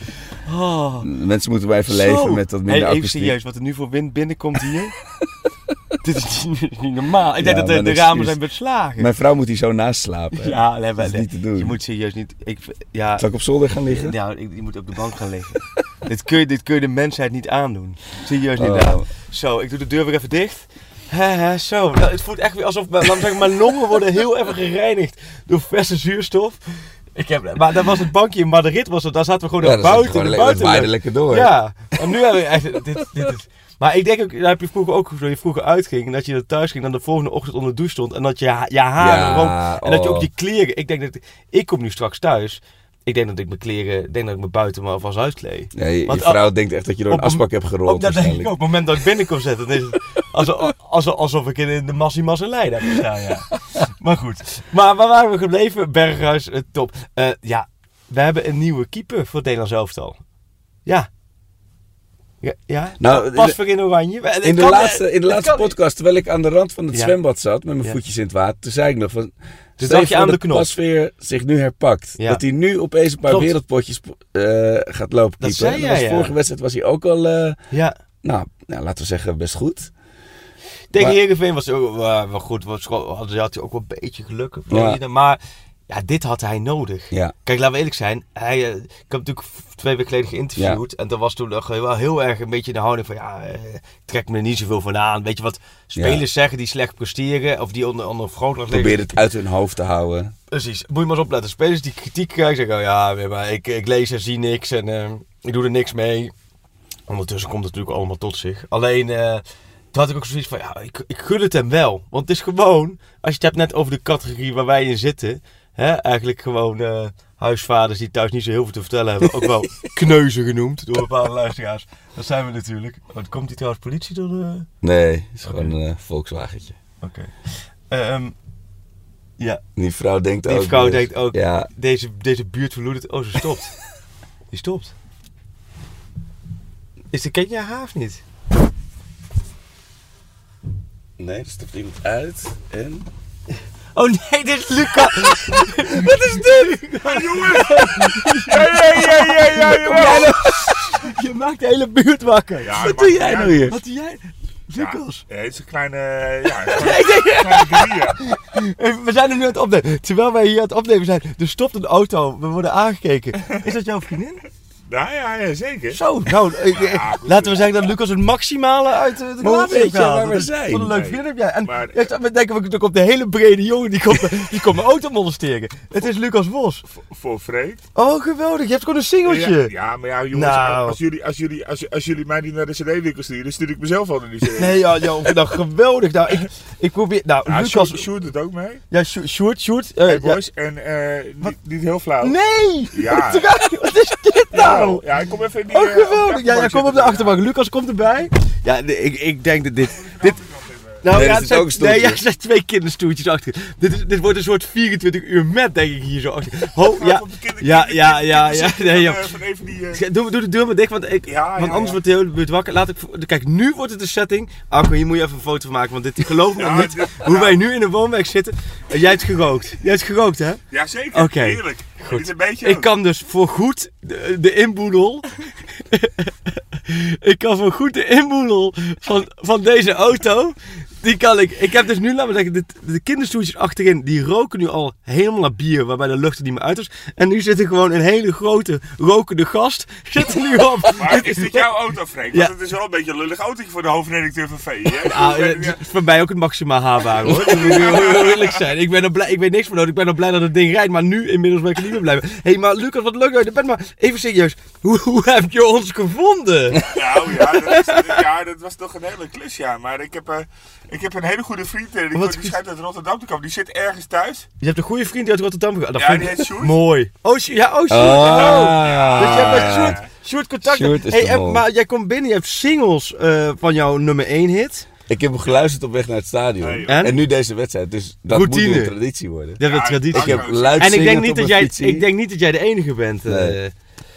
Oh. Mensen moeten maar even leven met wat minder hey, even akoestiek. serieus, wat er nu voor wind binnenkomt hier. [LAUGHS] [LAUGHS] dit is niet, normaal. Ik denk dat de, ramen zijn beslagen. Mijn vrouw moet hier zo naast slapen. ja, nee, dat is niet te doen. Je moet serieus niet. Ik, ja, Zal ik op zolder gaan liggen? ja, je moet op de bank gaan liggen. [LAUGHS] dit, kun je, dit kun je de mensheid niet aandoen. Serieus niet Oh. aan. Zo, ik doe de deur weer even dicht. Hè, zo. Nou, het voelt echt weer alsof mijn, laat me zeggen, mijn longen worden heel even gereinigd door verse zuurstof. Ik heb, maar dat was het bankje in Madrid, was het, daar zaten we gewoon Ja, is buiten. gewoon in de lekker door. Ja, en nu hebben we echt. Dit, dit is, maar ik denk ook, dat heb je vroeger ook toen je vroeger uitging. En dat je er thuis ging en dan de volgende ochtend onder de douche stond. En dat je, je haren Ja, rook. En dat je oh. ook je kleren. Ik denk dat. Ik kom nu straks thuis. Ik denk dat ik mijn kleren. Denk dat ik me buiten maar alvast uitkleed. Ja, je, vrouw denkt echt dat je door een op asbak hebt gerold. Ook dat denk ik ook. Op het moment dat ik binnenkom zetten, dan is het alsof, alsof, alsof ik in de Massimas in Leiden heb gestaan. Ja. [LAUGHS] Maar goed. Maar waar waren we gebleven? Berghuis, eh, top. Eh, ja, we hebben een nieuwe keeper voor het Nederlands elftal. Ja. Ja, ja. Nou, pas voor in oranje. Eh, het In de kan- laatste, in de laatste podcast, terwijl ik aan de rand van het Ja. zwembad zat met mijn Ja. voetjes in het water, toen zei ik nog van. Dus dacht je aan de dat knop. Pasveer zich nu herpakt. Dat hij nu opeens een paar Klopt. wereldpotjes eh, gaat lopen. Dat zei jij, was. Vorige wedstrijd was hij ook al, eh, Ja. nou, nou, laten we zeggen, best goed. Tegen Maar- Heerenveen was ook wel, wel goed. Was, had, hij ook wel een beetje geluk. Ja. Maar ja, dit had hij nodig. Ja. Kijk, laten we eerlijk zijn. Hij, eh, ik heb natuurlijk twee weken geleden geïnterviewd. En dat was toen nog wel heel erg een beetje de houding van... Ja, eh, ik trek me er niet zoveel van aan. Weet je wat spelers Ja. zeggen die slecht presteren... of die onder, onder vergrootglas Probeer het uit hun hoofd te houden. Precies. Moet je maar eens opletten. Spelers die kritiek krijgen zeggen... Oh, ja, maar ik, ik lees en zie niks en eh, ik doe er niks mee. Ondertussen komt het natuurlijk allemaal tot zich. Alleen... eh, toen had ik ook zoiets van, ja, ik, ik gun het hem wel. Want het is gewoon, als je het hebt net over de categorie waar wij in zitten. Hè, eigenlijk gewoon eh, huisvaders die thuis niet zo heel veel te vertellen hebben. Ook wel [LAUGHS] kneuzen genoemd door bepaalde luisteraars. Dat zijn we natuurlijk. Wat komt die trouwens politie door de... Nee, het is gewoon een eh, Volkswagentje. Oké. Ehm, ja, Die vrouw denkt die ook. vrouw dus- denkt ook, Ja, deze, deze buurt verloedert. Oh, ze stopt. [LAUGHS] die stopt. Is de, ken jij haar of niet? nee, er stapt iemand uit en... [LAUGHS] Oh nee, dit is Luca. [LAUGHS] Wat is dit? [LAUGHS] Ja, ja, ja, ja, ja, ja. Je maakt de hele buurt wakker. Ja, Wat doe jij nou hier? Wat doe jij? Lucas. Ja, het is een kleine, ja, [LAUGHS] een kleine, kleine guerrilla. We zijn hem nu aan het opnemen. Terwijl wij hier aan het opnemen zijn, er stopt een auto. We worden aangekeken. Is dat jouw vriendin? Nou ja, ja, zeker. Zo, nou, [LAUGHS] ik- Ja, laten we zeggen dat Lucas het maximale uit de, de weet heeft je gehaald. waar we Dat is- zijn? Wat een leuk vriendin heb jij. En Maar- ja, we denken, we- er komt een hele brede jongen, die komt, [LAUGHS] die komt mijn auto molesteren. Het is Lucas Bos. Voor vreemd. Oh, geweldig. Je hebt gewoon een singeltje. Ja, ja, maar ja, jongens, Nou. als, jullie, als, jullie, als, als jullie mij niet naar de CD-winkel sturen, dan stuur ik mezelf al naar die CD. Nee, ja, ja, nou, geweldig. Nou, ik, ik probeer... Nou, Ja, Lucas... Sjoerd, Sjoerd doet ook mee. Ja, Sjoerd, Sjoerd. Eh, Hey ja. boys, en eh, niet, niet heel flauw. Nee! Ja. [LAUGHS] Wat is dit nou? Ja, ik kom even in die... Oh, eh, geweldig. Ja, ja, achterbank kom op de achterbank. Lucas komt erbij. Ja, ik, ik denk dat dit... dit nou, Nee, ja, er het zit ook zijn, nee, ja, er zijn twee kinderstoeltjes achter. Dit, is, dit wordt een soort 24 uur met, denk ik, hier zo achter. Ho, ja, de ja, ja, ja, ja. Nee, van, ja. eh, Van even die... eh, Doe, doe de deur maar dicht, want, ik, Ja, want anders wordt de hele buurt wakker. Laat ik, kijk, nu wordt het een setting. Arco, hier moet je even een foto van maken, want dit, geloof me niet hoe wij nu in een woonwijk zitten. Eh, Jij hebt gerookt. Jij hebt gerookt, hè? Ja, zeker. Oké. Heerlijk. Dit is een beetje Ik kan dus voor goed de, de inboedel. [LAUGHS] ik kan voor goed de inboedel van, van deze auto. Die kan ik. Ik heb dus nu, laten we zeggen, de, de kinderstoeltjes achterin. Die roken nu al helemaal naar bier. Waarbij de lucht er niet meer uit is. En nu zit er gewoon een hele grote rokende gast. Zit er nu [LAUGHS] op. Maar is dit jouw auto? Ja. Want het is wel een beetje een lullig autootje voor de hoofdredacteur van VI, hè? [LAUGHS] Ah, Ik eh, het is voor mij ook het maximaal haalbaar hoor. Dat moet ik heel eerlijk zijn. Ik ben er blij, ik weet niks van nodig. Ik ben er blij dat het ding rijdt, maar nu inmiddels ben ik er niet meer blij mee. Hé, hey, maar Lucas, wat leuk dat je er bent. Maar even serieus, hoe, hoe heb je ons gevonden? Nou ja dat, is, ja, dat was toch een hele klus, ja. Maar ik heb, eh, Ik heb een hele goede vriend, eh, die, Wat- die schijnt uit Rotterdam te komen. Die zit ergens thuis. Je hebt een goede vriend uit Rotterdam. Dat Ja, vind die heet Sjoerd. mooi. Oh, Sjoerd. ja, oh, Sjoerd. Ah. Oh. Dus jij hebt met Sjoerd, Sjoerd contact. Sjoerd is hey, de en- mol. maar jij komt binnen, je hebt singles eh, van jouw nummer 1 hit. Ik heb hem geluisterd op weg naar het stadion. En? en? nu deze wedstrijd. Dus dat Routine. moet nu een traditie worden. Je Ja, traditie. Ik heb En luid En ik denk, niet dat jij, fietsie. ik denk niet dat jij de enige bent. eh.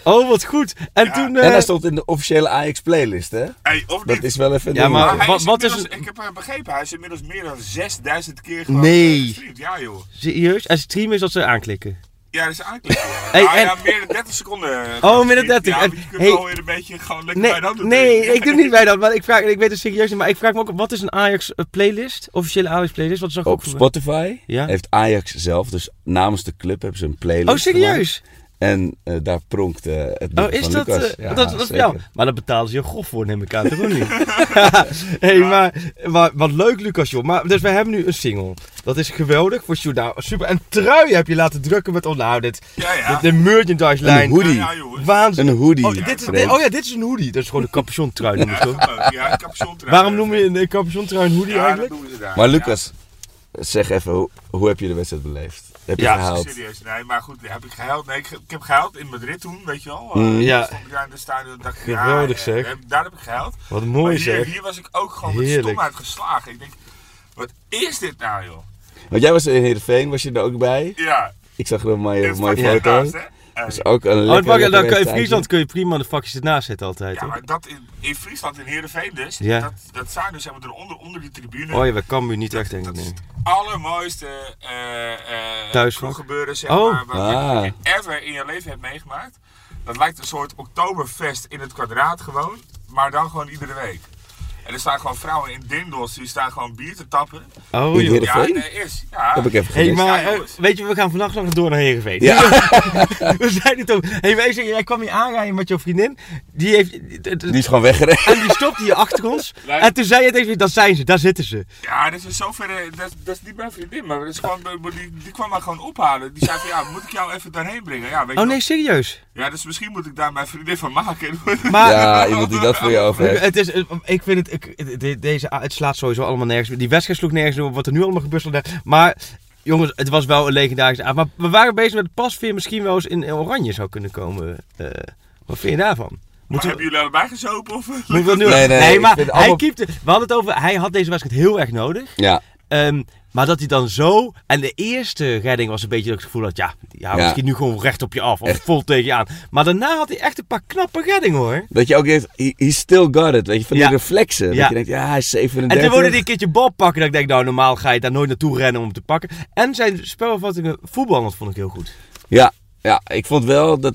Oh, wat goed. En Ja. toen... En eh, hij stond in de officiële Ajax playlist, hè? Hey, of Dat is wel even een Ja, ding. maar- hij wat- is wat Ik heb eh, begrepen, hij is inmiddels meer dan 6000 keer gewoon Nee. eh, gestreamd. Ja joh. Serieus? En streamen is dat ze aanklikken. Ja, dat is aanklikken. Ja. Hey, Nou en- ja, meer dan 30 seconden. eh, Oh, meer dan gestreamd. 30. Ja, En- je kunt hey. wel weer een beetje gewoon lekker Nee, bij de hand doen. nee, ik doe niet bij dat, maar ik, vraag, ik weet het serieus niet. Maar ik vraag me ook, wat is een Ajax eh, playlist? Officiële Ajax playlist? Wat is dat ook Op voor- Spotify Ja. heeft Ajax zelf, dus namens de club hebben ze een playlist Oh, serieus? gemaakt. En eh, daar pronkt eh, het Oh, boek is van dat, Lucas. eh, ja, dat, dat ja. Maar daar betalen ze je grof voor, neem ik aan, toch niet? [LAUGHS] [LAUGHS] hey, maar, maar wat leuk, Lucas, joh. Maar, dus wij hebben nu een single. Dat is geweldig voor Sjoerd. Nou, super. En trui heb je laten drukken met ons. Nou, dit, Ja, ja. dit- de merchandise lijn. Een hoodie. Ja, ja. Waanzinnig. Een hoodie. Oh, dit is, oh ja, dit is een hoodie. Dat is gewoon een capuchon trui, noem ik toch? Oh, Ja, een capuchon trui. Waarom noem je een capuchon trui een hoodie Ja, dat eigenlijk? daar. Maar Ja. Lucas, zeg even, hoe, hoe heb je de wedstrijd beleefd? Heb je Ja? Serieus, nee, maar goed, heb ik gehuild? Nee, ik, ik heb gehuild in Madrid toen, weet je wel. Mm. Eh, Ja. stond ik daar in de stadion, dacht ik, Geweldig, ja, eh, zeg. Daar heb ik gehuild. Wat Maar mooi hier, zeg. hier was ik ook gewoon met Heerlijk. stomheid geslagen. Ik denk, wat is dit nou, joh? Want jij was in Heerenveen, was je er ook bij? Ja, Ik zag er een mooie, mooie foto. Eh, Dat is ook een Oh, lekker, dan kun je in. Friesland kun je prima de vakjes ernaast zetten altijd. ja, maar dat in, in Friesland, in Heerenveen dus, Ja. dat, dat zijn dus zeg maar, eronder, onder die tribune. Oh ja, we kan nu niet echt denk ik. Dat is Nee. het allermooiste eh eh Thuisvak? gebeuren zeg Oh. maar, wat Ah. je ever in je leven hebt meegemaakt. Dat lijkt een soort oktoberfest in het kwadraat gewoon, maar dan gewoon iedere week. En er staan gewoon vrouwen in dindos, die staan gewoon bier te tappen. Oh joh. Ja, nee, is. Ja. Heb ik even Hey, gemist. maar Ja, eh, weet je, we gaan vannacht nog door naar Heerenveen. Ja. [LAUGHS] we zijn het over. Hey, wij zeggen, jij kwam hier aanrijden met jouw vriendin. Die heeft... Die is gewoon weggereden. En die stopte hier achter ons. [LAUGHS] En toen zei je tegen me, dat zijn ze, daar zitten ze. Ja, dat is in zoverre, dat, dat is niet mijn vriendin, maar dat is gewoon, die, die kwam maar gewoon ophalen. Die zei van, ja, moet ik jou even daarheen brengen? Ja, weet je Oh nee, serieus. Ja, dus misschien moet ik daar mijn vriendin van maken. Maar Ja, iemand die dat voor je over [LAUGHS] heeft. het is, ik vind het, ik, de- deze, het slaat sowieso allemaal nergens. Die wedstrijd sloeg nergens op, wat er nu allemaal gebeurt. nergens- Maar jongens, het was wel een legendarische avond. Maar we waren bezig met pasveer misschien wel eens in oranje zou kunnen komen. Eh, wat vind je daarvan? Maar Moeten we, hebben jullie allebei gezopen? Of? moeten we dat nu... Nee, nee, ik maar hij allemaal- keepte, we hadden het over, hij had deze wedstrijd heel erg nodig. Ja, Ehm, maar dat hij dan zo... En de eerste redding was een beetje dat ik het gevoel had... Ja, ja, Ja. misschien nu gewoon recht op je af. Of Echt. vol tegen je aan. Maar daarna had hij echt een paar knappe reddingen hoor. dat je ook denkt, he, he still got it. Weet je, van die Ja. reflexen. Ja. Dat je denkt, ja, hij is 37. En toen wilde hij een keertje bal pakken. Dat ik denk, nou normaal ga je daar nooit naartoe rennen om hem te pakken. En zijn spelvattingen voetballend vond ik heel goed. Ja, ja, ik vond wel dat...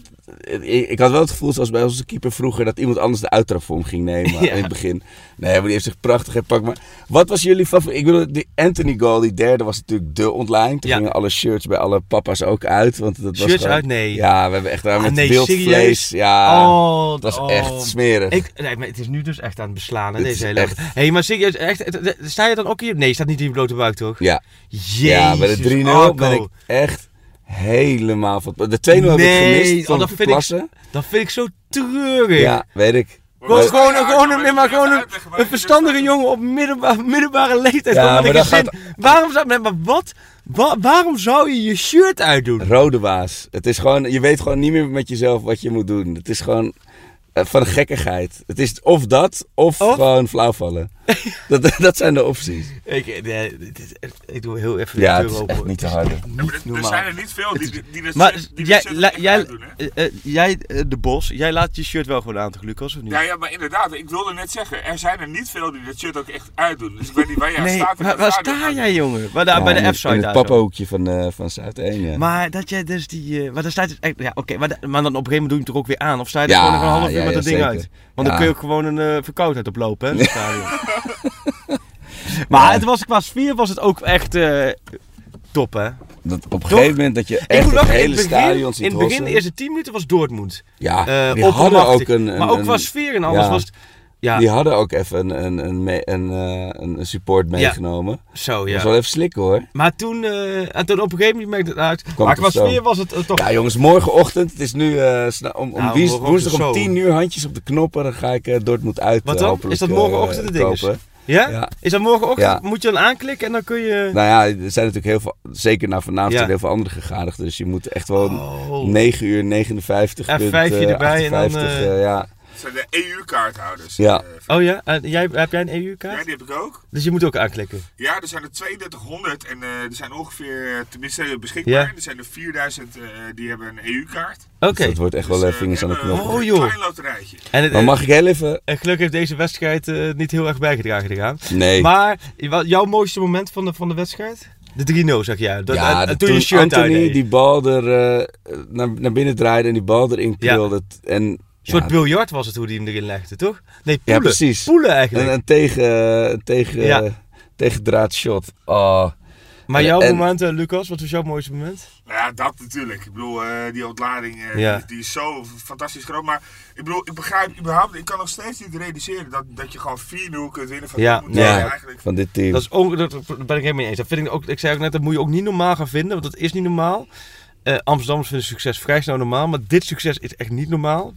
Ik, ik had wel het gevoel, zoals bij onze keeper vroeger, dat iemand anders de uittrap voor ging nemen [LAUGHS] Ja. in het begin. Nee, maar die heeft zich prachtig gepakt. Maar wat was jullie favoriet? Ik bedoel, die Anthony goal, die derde, was natuurlijk de online. Toen Ja. gingen alle shirts bij alle papa's ook uit. Want dat was Shirts gewoon- uit? Nee. Ja, we hebben echt daar Ah, met nee, wild serieus? vlees. Ja, oh, het was oh. echt smerig. Ik, nee, maar het is nu dus echt aan het beslaan. Hè, Het deze hele echt- Hé, hey, maar serieus, echt, sta je dan ook hier? Nee, je staat niet in je blote buik, toch? Ja, Jezus, ja, bij de 3-0 Arco. ben ik echt helemaal van... De 2-0 heb ik gemist oh, van dat de vind ik- klasse. Dat vind ik zo treurig. Ja, weet ik. Gewoon, Maar- gewoon, gewoon, een, maar gewoon een, een verstandige jongen op middelbare, middelbare leeftijd. Ja, maar dan gezin. Waarom zou, nee, maar wat? Wa- waarom zou je je shirt uitdoen? Rode waas. Het is gewoon, je weet gewoon niet meer met jezelf wat je moet doen. Het is gewoon eh, van gekkigheid. Het is of dat, of, Of? gewoon flauwvallen. [LAUGHS] dat, dat zijn de opties. Ik, nee, dit is echt- ik doe heel even Ja, de het deur is open. niet te. Ja, maar er- er zijn er niet veel die, die, die dat Maar die jij, la- jij, uitdoen, hè? eh, eh, jij eh, de Bos, jij laat je shirt wel gewoon aan, toch, Lucas? Of niet? Ja, ja, maar inderdaad, ik wilde net zeggen, er zijn er niet veel die dat shirt ook echt uitdoen. Dus ik weet niet waar jij nee, staat. waar, het sta jij, jongen? Waar, daar, Ja, bij de het- F-site In het zo. pappenhoekje van, eh van Zuid 1, ja. Maar dat jij dus die... eh, maar daar staat dus echt... Ja, oké. maar, da- maar dan op een gegeven moment doe je hem toch ook weer aan? Of sta je er Ja, gewoon nog een half uur ja, met dat ding uit? Want dan kun je ook gewoon een eh, verkoudheid oplopen, hè? in het stadion. [LAUGHS] maar het was, qua sfeer was het ook echt eh, top, hè? Dat op een gegeven moment dat je echt het hele begin, stadion ziet In het begin, de eerste 10 minuten was Dortmund. Ja, Eh, die hadden ook een... een maar ook qua sfeer en alles was het... Ja, Die hadden ook even een, een, een, een, eh, een, support meegenomen. zo Dat was ja. wel even slikken hoor. Maar toen, eh, en toen op een gegeven moment merkte het uit. maar het qua sfeer was het eh, toch... Ja jongens, morgenochtend, het is nu sna- om, om Nou, woensdag om zo. 10 uur handjes op de knoppen. Dan ga ik Dortmund uit Wat dan? Is dat morgenochtend de kopen. Ja? Ja. Is dat morgenochtend? Ja. Moet je dan aanklikken en dan kun je... Nou ja, er zijn natuurlijk heel veel, zeker na vanavond Ja. zijn heel veel andere gegadigden. Dus je moet echt wel Oh. 9 uur 59 Ja, punt, vijfje eh, erbij en dan, 58, ja. Dat zijn de EU-kaarthouders. Ja. eh, Oh ja? En jij, heb jij een ja, EU-kaart? die heb ik ook. Dus je moet ook aanklikken. Ja, er zijn er 3200 en eh, er zijn ongeveer, eh, tenminste beschikbaar. Ja. Er zijn er 4000 eh, die hebben een EU-kaart. Oké. Dus dat wordt echt wel Dus, eh, eh, vingers aan de knop. Oh, Een joh. klein loterijtje. En, het, Maar mag ik heel even... en gelukkig heeft deze wedstrijd eh, niet heel erg bijgedragen eraan. Nee. Maar wat- jouw mooiste moment van de, van de wedstrijd? De 3-0 zeg jij. Dat, ja, en- en de- toen je shirt Anthony die bal er eh, naar, naar binnen draaide en die bal erin Ja. krulde. En, Een soort ja, biljart was het hoe die hem erin legde, toch? Nee, Ja, poelen. precies. Poelen eigenlijk. een, een tegen, tegen, Ja. tegendraad shot. Oh. maar en- jouw en- moment, eh, Lucas, wat was jouw mooiste moment? Nou ja, dat natuurlijk. Ik bedoel, eh, die ontlading eh, Ja. die, die is zo fantastisch groot. Maar ik bedoel, ik begrijp überhaupt, ik kan nog steeds niet realiseren dat, dat je gewoon 4-0 kunt winnen van Ja, eigenlijk Van dit team. Dat, is on, dat dat ben ik helemaal mee eens. Dat vind ik, ook, ik zei ook net, dat moet je ook niet normaal gaan vinden, want dat is niet normaal. Eh Amsterdammers vinden succes vrij snel normaal, maar dit succes is echt niet normaal.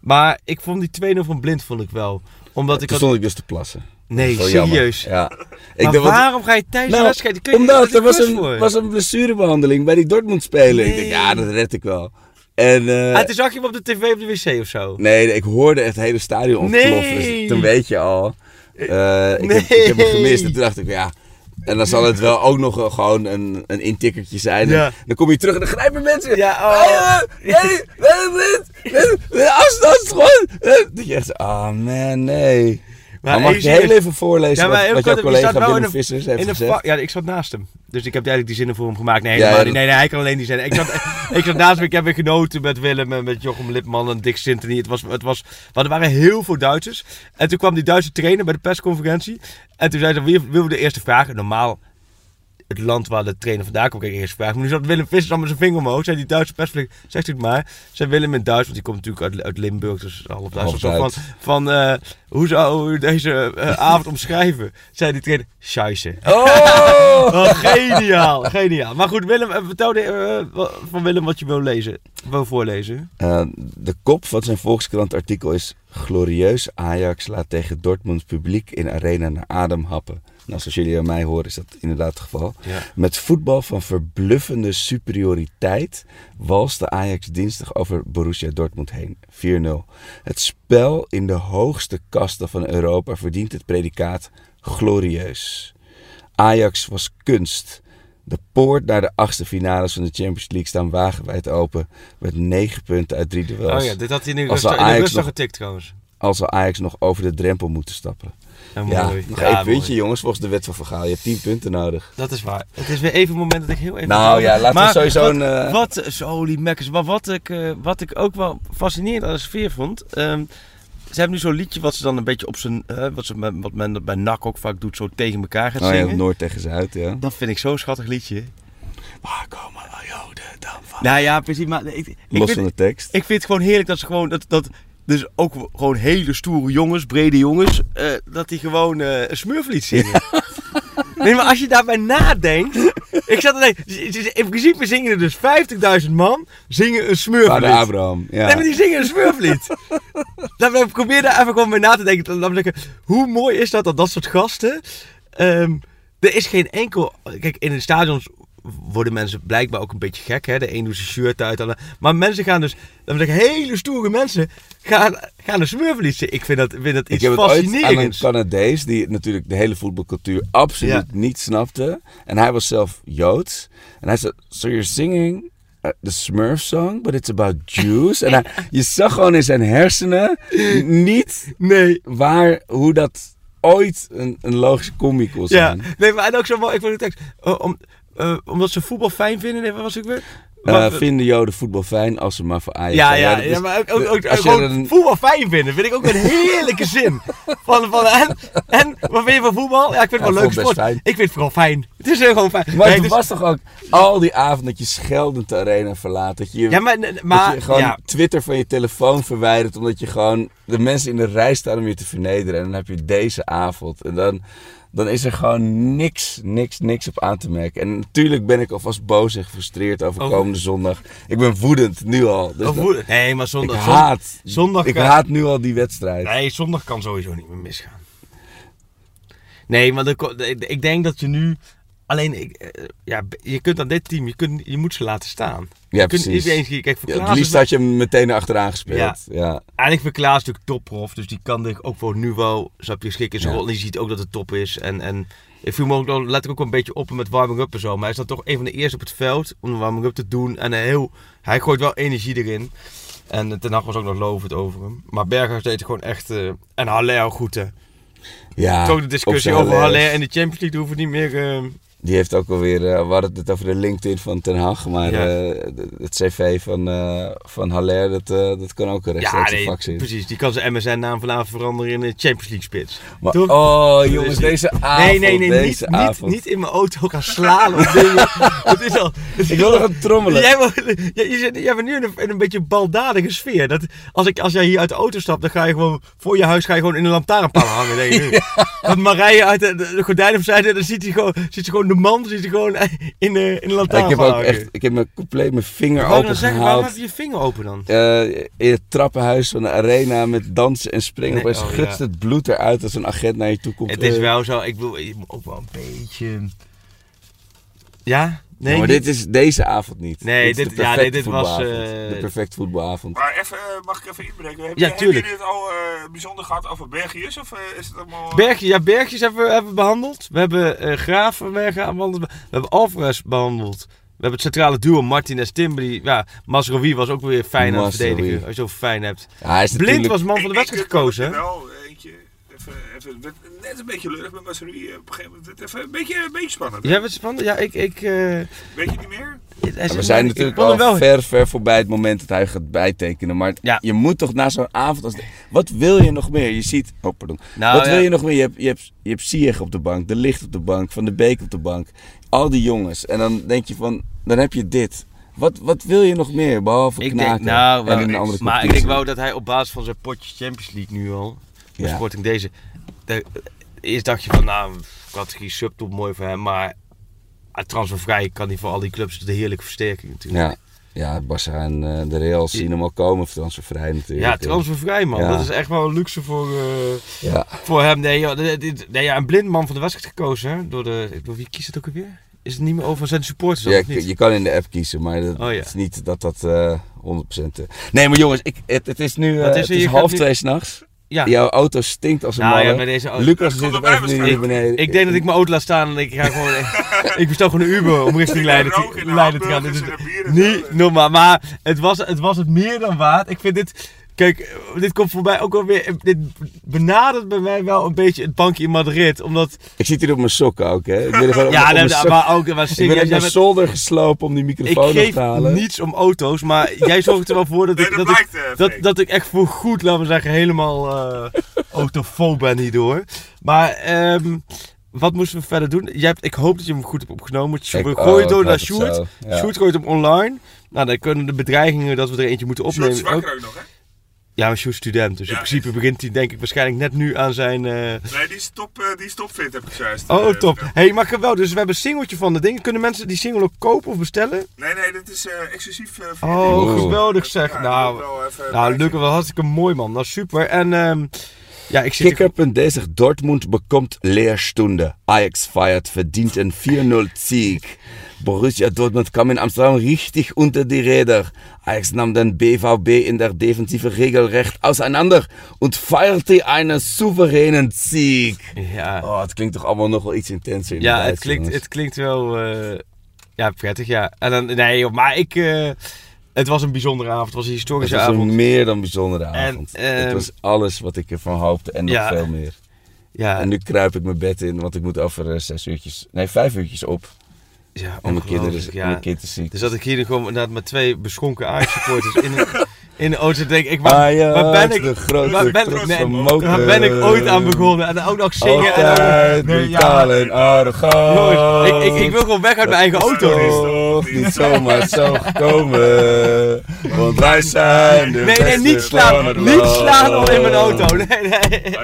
Maar ik vond die 2-0 van Blind vond ik wel. Omdat ik Toen had... stond ik dus te plassen. Nee, serieus. Ja. Ik Maar dacht, wat- waarom ga je tijdens de Nou, wedstrijd... Kun je Omdat er was een, voor? was een blessurebehandeling bij die Dortmund spelen. Ik Nee. denk, ja, dat red ik wel. En, eh, Ah, toen zag je hem op de tv op de wc of zo. nee, ik hoorde het hele stadion ontploffen. Nee. Dus toen weet je al. eh, ik, heb, Nee. ik heb hem gemist. En toen dacht ik, ja. En dan zal het wel ook nog gewoon een, een intikkertje zijn. En. Dan kom je terug en dan grijpen mensen. Ja, oh. Nee, nee, afstand gewoon. Eh, Dat je echt oh man, nee. Maar, mag je heel even voorlezen Ja, maar wat, jouw collega Willem in Vissers heeft gezegd? ja, ik zat naast hem. Dus ik heb eigenlijk die zinnen voor hem gemaakt. Nee, helemaal ja, niet. nee, nee, hij kan alleen die zinnen. Ik zat, [LAUGHS] ik zat naast hem. Ik heb weer genoten met Willem en met Jochem Lipman en Dick Sintony. Het was, het was, maar er waren heel veel Duitsers. En toen kwam die Duitse trainer bij de persconferentie. En toen zei hij, wie wil de eerste vragen? Normaal het land waar de trainer vandaan komt, kijk ik eerst. Maar nu zat Willem Vissers al met zijn vinger omhoog. Zei die Duitse persvlieg, zegt u het maar. Zei Willem in Duits, want die komt natuurlijk uit, uit Limburg, dus half Duits. Van, van eh, hoe zou u deze eh, avond omschrijven? Zei die trainer, scheisse. Oh! [LAUGHS] Oh, geniaal, geniaal. Maar goed, Willem, eh, vertel van Willem wat je wil lezen, wil voorlezen. De kop van zijn Volkskrant artikel is... Glorieus Ajax laat tegen Dortmunds publiek in arena naar adem happen. Nou, zoals jullie aan mij horen is dat inderdaad het geval. Ja. Met voetbal van verbluffende superioriteit walste Ajax dinsdag over Borussia Dortmund heen. 4-0. Het spel in de hoogste kasten van Europa verdient het predicaat glorieus. Ajax was kunst. De poort naar de achtste finales van de Champions League staan wagenwijd open. Met 9 punten uit drie duels. Oh ja, dit had hij in de Als rust, we in de nog- getikt trouwens. Al zal Ajax nog over de drempel moeten stappen. Ja, Ja, mooi. nog Ja, één puntje mooi. jongens, volgens de wet van Vergaal. Je hebt 10 punten nodig. Dat is waar. Het is weer even een moment dat ik heel even... Nou ja, laten we Maar sowieso wat, een... eh, Wat, zo, holy mekkers. Maar wat ik, eh, wat ik ook wel fascinerend aan de sfeer vond... ehm, ze hebben nu zo'n liedje wat ze dan een beetje op zijn... eh, wat, ze, met- wat men bij NAC ook vaak doet, zo tegen elkaar gaat Oh ja, zingen. Noord tegen Zuid, ja. Dat vind ik zo'n schattig liedje. Waar komen Joden dan van? Nou ja, precies. Maar ik, ik, Los vind, van de tekst. ik vind het gewoon heerlijk dat ze gewoon... Dat, dat, dus ook gewoon hele stoere jongens, brede jongens... eh, dat die gewoon eh, een smurflied zingen. [LAUGHS] Nee, maar als je daarbij nadenkt... Ik zat te denken, in principe zingen er dus 50.000 man zingen een smurflied. Vader Abraham, ja. Nee, maar die zingen een smurflied. [LAUGHS] Ik probeer daar even gewoon bij na te denken. Dan denk ik, hoe mooi is dat dat dat soort gasten... ehm, er is geen enkel... Kijk, in de stadions worden mensen blijkbaar ook een beetje gek. Hè? De een doet zijn shirt uit. en- Maar mensen gaan dus... Dan zeg ik, hele stoere mensen gaan, gaan een smurflied zingen. Ik vind dat, vind dat Ik iets heb het ooit aan een fascinerends. Canadees die natuurlijk de hele voetbalcultuur absoluut Ja. niet snapte. En hij was zelf Joods. En hij zei, so you're singing uh, the Smurf song, but it's about Jews. en hij, [LAUGHS] je zag gewoon in zijn hersenen niet Nee. waar, hoe dat ooit een, een logische combi kon Ja, zijn. nee, maar en ook zo mooi. Ik vond de tekst. om, eh, omdat ze voetbal fijn vinden. Was ik weer? Eh, vinden Joden voetbal fijn als ze maar voor Ajax Ja, zijn? ja, ja, is- maar ook, ook, ook, een- voetbal fijn vinden vind ik ook een heerlijke zin. Van, van, en, en, wat vind je van voetbal? Ja, ik vind het wel leuk sport. fijn. Ik vind het vooral fijn. Het is heel gewoon fijn. Maar Nee, het dus- was toch ook al die avond dat je scheldend de arena verlaat. Dat je, ja, maar, dat maar je gewoon ja, Twitter van je telefoon verwijdert. Omdat je gewoon de mensen in de rij staan om je te vernederen. En dan heb je deze avond. En dan, dan is er gewoon niks, niks, niks op aan te merken. En natuurlijk ben ik alvast boos en gefrustreerd over komende zondag. Ik ben woedend, nu al. Dus dat- hoe- nee, maar ik zondag, haat, zondag ik kan- haat nu al die wedstrijd. Nee, zondag kan sowieso niet meer misgaan. Nee, maar de, ko- de- ik denk dat je nu... Alleen, ik, eh, ja, je kunt aan dit team, je, kunt, je moet ze laten staan. Ja, je kunt precies. niet eens, kijk, voor Ja, het liefst had je hem meteen erachteraan gespeeld. Ja. Ja. Eigenlijk voor Klaas natuurlijk topprof, dus die kan zich ook voor nu wel, snap je, schikken in zijn Ja. rol. En je ziet ook dat het top is. En, en ik viel me ook, wel- letterlijk ook wel een beetje op met warming-up en zo. Maar hij is dan toch een van de eerste op het veld om de warming-up te doen. En hij, heel, hij gooit wel energie erin. En Ten Hag was ook nog lovend over hem. Maar Berghuis deed het gewoon echt... eh, en Haller ook goed, hè. Ja, Toch de discussie over Haller. En de Champions League hoeven niet meer... eh, Die heeft ook alweer, eh we hadden het over de LinkedIn van Ten Hag, maar Ja. eh, het cv van, eh van Haller, dat, dat kan ook een ja, rechtstreeks nee, vak zijn. precies. Die kan zijn MSN-naam vanavond veranderen in een Champions League spits. Maar, oh jongens, Dus- deze avond, nee, nee, nee. deze Niet, niet, avond. niet in mijn auto gaan slaan of dingen. [LAUGHS] Het is al... het Ik wil nog gaan trommelen. Jij, je zit, jij bent nu in een, in een beetje baldadige sfeer. Dat, als, ik, als jij hier uit de auto stapt, dan ga je gewoon voor je huis ga je gewoon in een lantaarnpaal hangen. Denk ik. [LAUGHS] Dat Marije uit de, de, de gordijnen dan ziet hij gewoon, ziet ze gewoon de man hij gewoon in de, in de Ja, ik heb ook echt, ik heb mijn compleet mijn vinger Ik open zeggen, waarom gehaald. heb je je vinger open dan? Eh, in het trappenhuis van de arena met dansen en springen. Nee, Opeens oh, gutst ja. het bloed eruit als een agent naar je toe komt. Het is Eh, wel zo, ik bedoel, je moet ook wel een beetje... Ja? Nee, maar dit is deze avond niet. Nee, dit- ja, nee, dit was, voetbalavond. eh, De perfecte voetbalavond. Maar even, eh, mag ik even inbreken? Heb Ja, je, hebben tuurlijk. jullie het al eh, bijzonder gehad over Belgiërs? Of eh, is het allemaal... Bergjes, ja, Bergjes hebben we, hebben behandeld. We hebben eh Gravenberg behandeld. We hebben Alvarez behandeld. We hebben het centrale duo Martinez Timber. Ja, Masrowi was ook weer fijn aan het verdedigen. Als je zo fijn hebt. Ja, hij is Blind natuurlijk- was man van de wedstrijd ik- ik- gekozen. Wel. Even, net een beetje leurig met Masserie. Op een gegeven moment even een beetje, een beetje spannend. Jij bent spannend? Ja, ik... ik eh, Weet je niet meer? Ja, we zijn natuurlijk al wel... ver, ver voorbij het moment dat hij gaat bijtekenen. Maar Ja. je moet toch na zo'n avond als... de- Wat wil je nog meer? Je ziet... Oh, pardon. Nou, Wat ja. wil je nog meer? Je hebt, je hebt, je hebt Ziyech op de bank, De Licht op de bank, Van de Beek op de bank. Al die jongens. En dan denk je van... Dan heb je dit. Wat, wat wil je nog meer? Behalve Ik knaken denk, nou, en wel, een andere maar ik denk wel dat hij op basis van zijn potje Champions League nu al, ja. Sporting deze, de, eerst dacht je van, nou, categorie subtop, mooi voor hem, maar transfervrij kan hij voor al die clubs de heerlijke versterking natuurlijk. Ja. Ja, Barça en eh, de Real zien hem al komen. Transfervrij natuurlijk. Ja, transfervrij man, Ja. dat is echt wel een luxe voor, eh, Ja. voor hem. Nee, joh, nee, ja, een blind man van de wedstrijd gekozen, hè? Door de, door wie kiest het ook alweer? Is het niet meer over zijn supporters? Ja, niet? je, kan in de app kiezen, maar dat Oh, ja. het is niet dat dat eh 100%... eh, Nee, maar jongens, ik, het, het is nu eh, is het is half twee s'nachts. Ja. Jouw auto stinkt als een Nou ja, malle. bij deze auto- Lucas zit op even nu hier beneden. Ik denk dat ik mijn auto laat staan en ik ga gewoon. [LAUGHS] [LAUGHS] ik bestel gewoon een Uber om richting Leiden Leiden te gaan. bier en niet normaal. Maar het was, het was het meer dan waard. Ik vind dit. Kijk, dit komt voor mij ook wel weer. Dit benadert bij mij wel een beetje het bankje in Madrid. Omdat. Ik zit hier op mijn sokken ook, hè. Ik ben er [LAUGHS] Ja, op mijn nee, maar ook. Maar ik ben naar bent- zolder geslopen om die ik microfoon op geef te halen. niets om auto's. Maar [LAUGHS] jij zorgt er wel voor dat Nee, ik. dat dat, ik eh, dat, dat ik echt voor goed, laten we zeggen, helemaal eh [LAUGHS] autofoob ben hierdoor. Maar. ehm wat moesten we verder doen? Jij hebt, ik hoop dat je hem goed hebt opgenomen. Ik- We oh, gooien ik door hoop naar Sjoerd. ja. Sjoerd gooit hem online. Nou, dan kunnen de bedreigingen dat we er eentje moeten Sjoerd opnemen. zwakker Ook. ook nog, hè? Ja, maar Sjoerd is student. Dus Ja, in principe begint hij denk ik waarschijnlijk net nu aan zijn... eh, Nee, die is top, eh, die is topfit, heb ik zojuist. Oh, eh, top. verteld. hey, maar geweldig. Dus we hebben een singeltje van de dingen. Kunnen mensen die single ook kopen of bestellen? Nee, nee, dit is eh, exclusief eh, voor Oh, jullie. geweldig zeg. Ja, nou, dat wel nou bij Luc, wat hartstikke mooi man. Nou, super. En ehm, ja, ik zit... Kicker.de zegt Dortmund bekommt Leerstunde. Ajax feiert verdienten 4-0 Sieg. Borussia Dortmund kam in Amsterdam richtig unter die Räder. Ajax nam den BVB in der Defensive regelrecht auseinander und feierte einen souveränen Sieg. Ja, Oh, het klinkt toch allemaal nog wel iets intenser in ja het het, klinkt, het klinkt wel... eh, ja, prettig, ja. En dan, nee, maar ik... eh, het was een bijzondere avond. Het was een Het historische was avond. een meer dan bijzondere avond. ehm, het was alles wat ik ervan hoopte en nog Ja. veel meer. Ja, En nu kruip ik mijn bed in, want ik moet over eh, zes uurtjes, nee vijf uurtjes op. ja En mijn kinderen, ongelooflijk, en mijn kind is ziek. Dus dat ik hier gewoon inderdaad met twee beschonken Ajax-supporters [LAUGHS] in, een, in de auto denk ik, waar, Ajax, waar ben ik, de grote waar ben, nee, waar ben ik ooit aan begonnen? En dan ook nog zingen. En Altijd dan, nee, ja, en arrogant. jongens, ik, ik, ik wil gewoon weg uit mijn eigen auto. Oh, toch niet zomaar zo [LAUGHS] gekomen. Want wij zijn de Nee, nee, niet slaan. Niet slaan al in mijn auto. Nee, nee.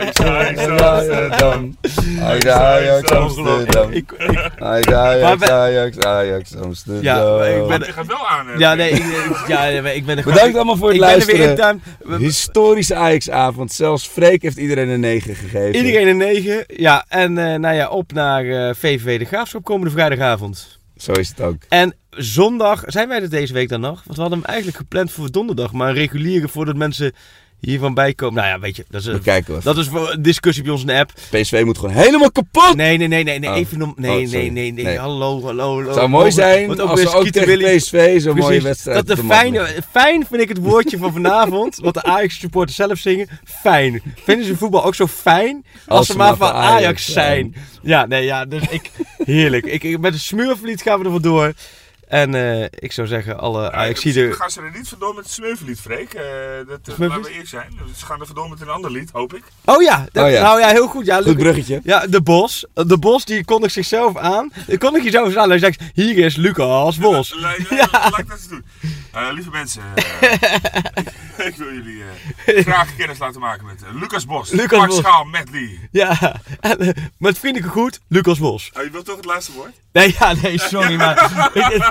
Amsterdam. Ajax, Ajax, Amsterdam. Ik, ik, Ajax, Maar Ajax, Ajax, Ajax, Amsterdam. Ja, ik ben- Je gaat wel aan. hè? ja, nee, ik, ja, ik ben er Bedankt allemaal voor het ben er weer luisteren. Historische Ajax-avond. Zelfs Freek heeft iedereen een 9 gegeven. Iedereen een 9. Ja, en eh, nou ja, op naar eh, VVV de Graafschap komende vrijdagavond. Zo is het ook. En zondag, zijn wij er deze week dan nog? Want we hadden hem eigenlijk gepland voor donderdag, maar een reguliere voordat mensen hiervan bijkomen. Nou ja, weet je, dat is, We kijken dat is voor een discussie bij ons in de app. PSV moet gewoon helemaal kapot. Nee, nee, nee, nee, nee, Oh. even nom- Oh, nee, nee, nee, nee, Nee. hallo, hallo, hallo. Het zou mooi zijn Want als we ook tegen PSV zo'n mooie wedstrijd Dat de fijne, fijn vind ik het woordje van vanavond, [LAUGHS] wat de Ajax supporters zelf zingen. Fijn. Vinden ze voetbal ook zo fijn als, ze maar van Ajax zijn? Ja, nee, ja, dus ik, heerlijk. Ik, ik, met een smeurverliet gaan we er vandoor. En eh, ik zou zeggen, alle ajax Ja, gaan ze er niet vandoor met het Smurflied, Freek. Eh, dat, uh, Smurflied? laten we eerlijk zijn. Ze gaan er vandoor met een ander lied, hoop ik. Oh ja, dat- Oh ja. nou ja, heel goed. Ja, Goed bruggetje. Ja, de Bos. De Bos die kondigt zichzelf aan. Die kondigt jezelf aan. Hij zegt, hier is Lucas Bos. [LAUGHS] Laat ik dat eens doen. Eh, lieve mensen, eh, [LAUGHS] ik wil jullie eh, graag kennis laten maken met eh, Lucas Bos. Lucas Max Bos. Schaal, Matt Lee. Ja, en, eh, met vriendelijke groet, Lucas Bos. Oh, je wilt toch het laatste woord? Nee, ja, nee, sorry, [LAUGHS] maar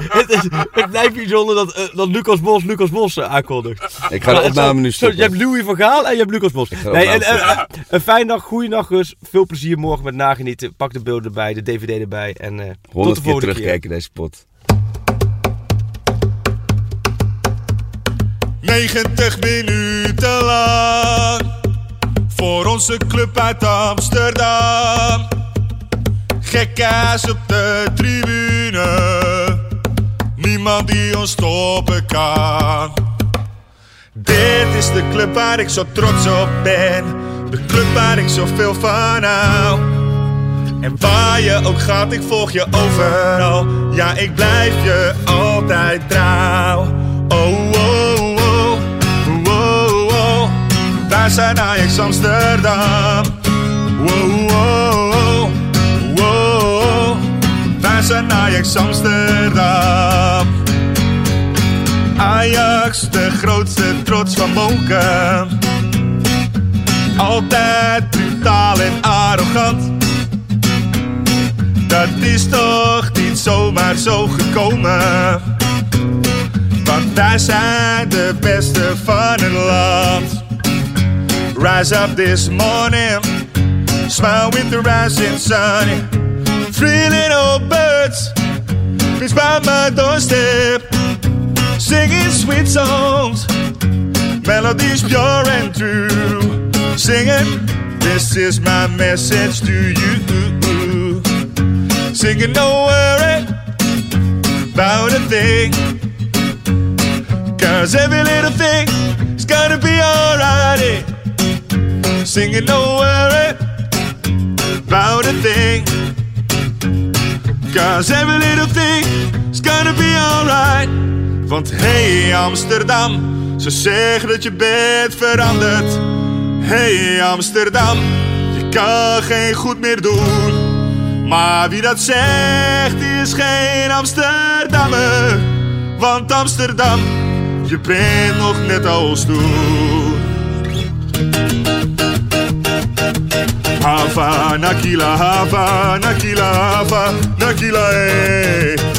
[LAUGHS] het, is, het blijft bijzonder dat, eh, dat Lucas Bos Lucas Bos eh, aankondigt. Ik ga de opname nu zo, stoppen. Je hebt Louis van Gaal en je hebt Lucas Bos. Nee, en, eh, een fijne dag, goede nacht rust. Veel plezier morgen met nagenieten. Pak de beelden erbij, de DVD erbij. En eh, tot de 100 keer volgende keer. terugkijken deze pot. 90 minuten lang voor onze club uit Amsterdam. Gekkaas op de tribune, niemand die ons stoppen kan. Dit is de club waar ik zo trots op ben, de club waar ik zoveel van hou. En waar je ook gaat, ik volg je overal. Ja, ik blijf je altijd trouw. Oh, oh, oh, oh, oh. Wij zijn Ajax Amsterdam. Wow, wow, wow, wow. Wij zijn Ajax Amsterdam. Ajax, de grootste trots van Moken. Altijd brutaal en arrogant. Dat is toch niet zomaar zo gekomen. Want wij zijn de beste van het land. Rise up this morning, smile with the rising sun. Three little birds, flew by my doorstep, singing sweet songs, melodies pure and true. Singing, this is my message to you. Singing, don't worry about a thing. Cause every little thing is gonna be alright. Singing, don't worry about a thing. Cause every little thing is gonna be alright. Want hey Amsterdam, ze zeggen dat je bent veranderd. Hey Amsterdam, je kan geen goed meer doen. Maar wie dat zegt, is geen Amsterdammer. Want Amsterdam, je bent nog net als toen. Hava, Nakila, Hava, Nakila, Hava, Nakila, eh.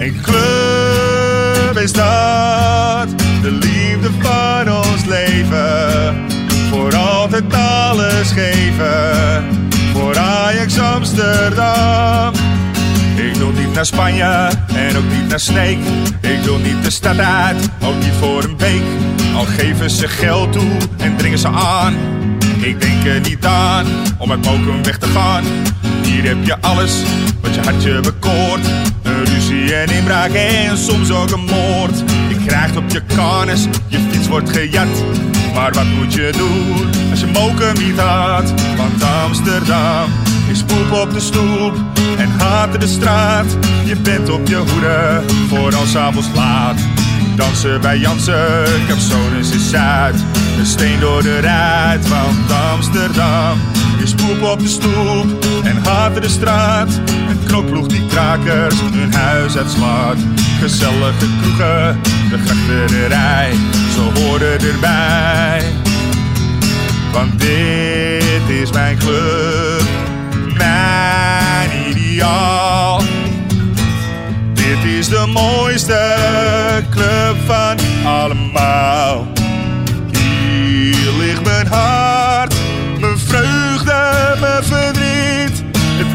Een club is dat. De liefde van ons leven. Voor altijd alles geven. Voor Ajax Amsterdam. Ik wil niet naar Spanje en ook niet naar Sneek. Ik wil niet de stad uit, ook niet voor een week. Al geven ze geld toe en dringen ze aan. Ik denk er niet aan om uit Mokum weg te gaan. Hier heb je alles wat je hartje bekoort. Ruzie en inbraak en soms ook een moord. Je krijgt op je karnes, je fiets wordt gejat. Maar wat moet je doen als je moken niet had? Want Amsterdam is poep op de stoep en haat de straat. Je bent op je hoede voor als avonds laat. Dansen bij Jansen, Capsonus is Zuid. Een steen door de ruit, want Amsterdam is poep op de stoep en haat de straat. Een knokploeg die krakers hun huis uitslaat. Gezellige kroegen, de grachterij, ze horen erbij. Want dit is mijn club, mijn ideaal. Dit is de mooiste club van allemaal.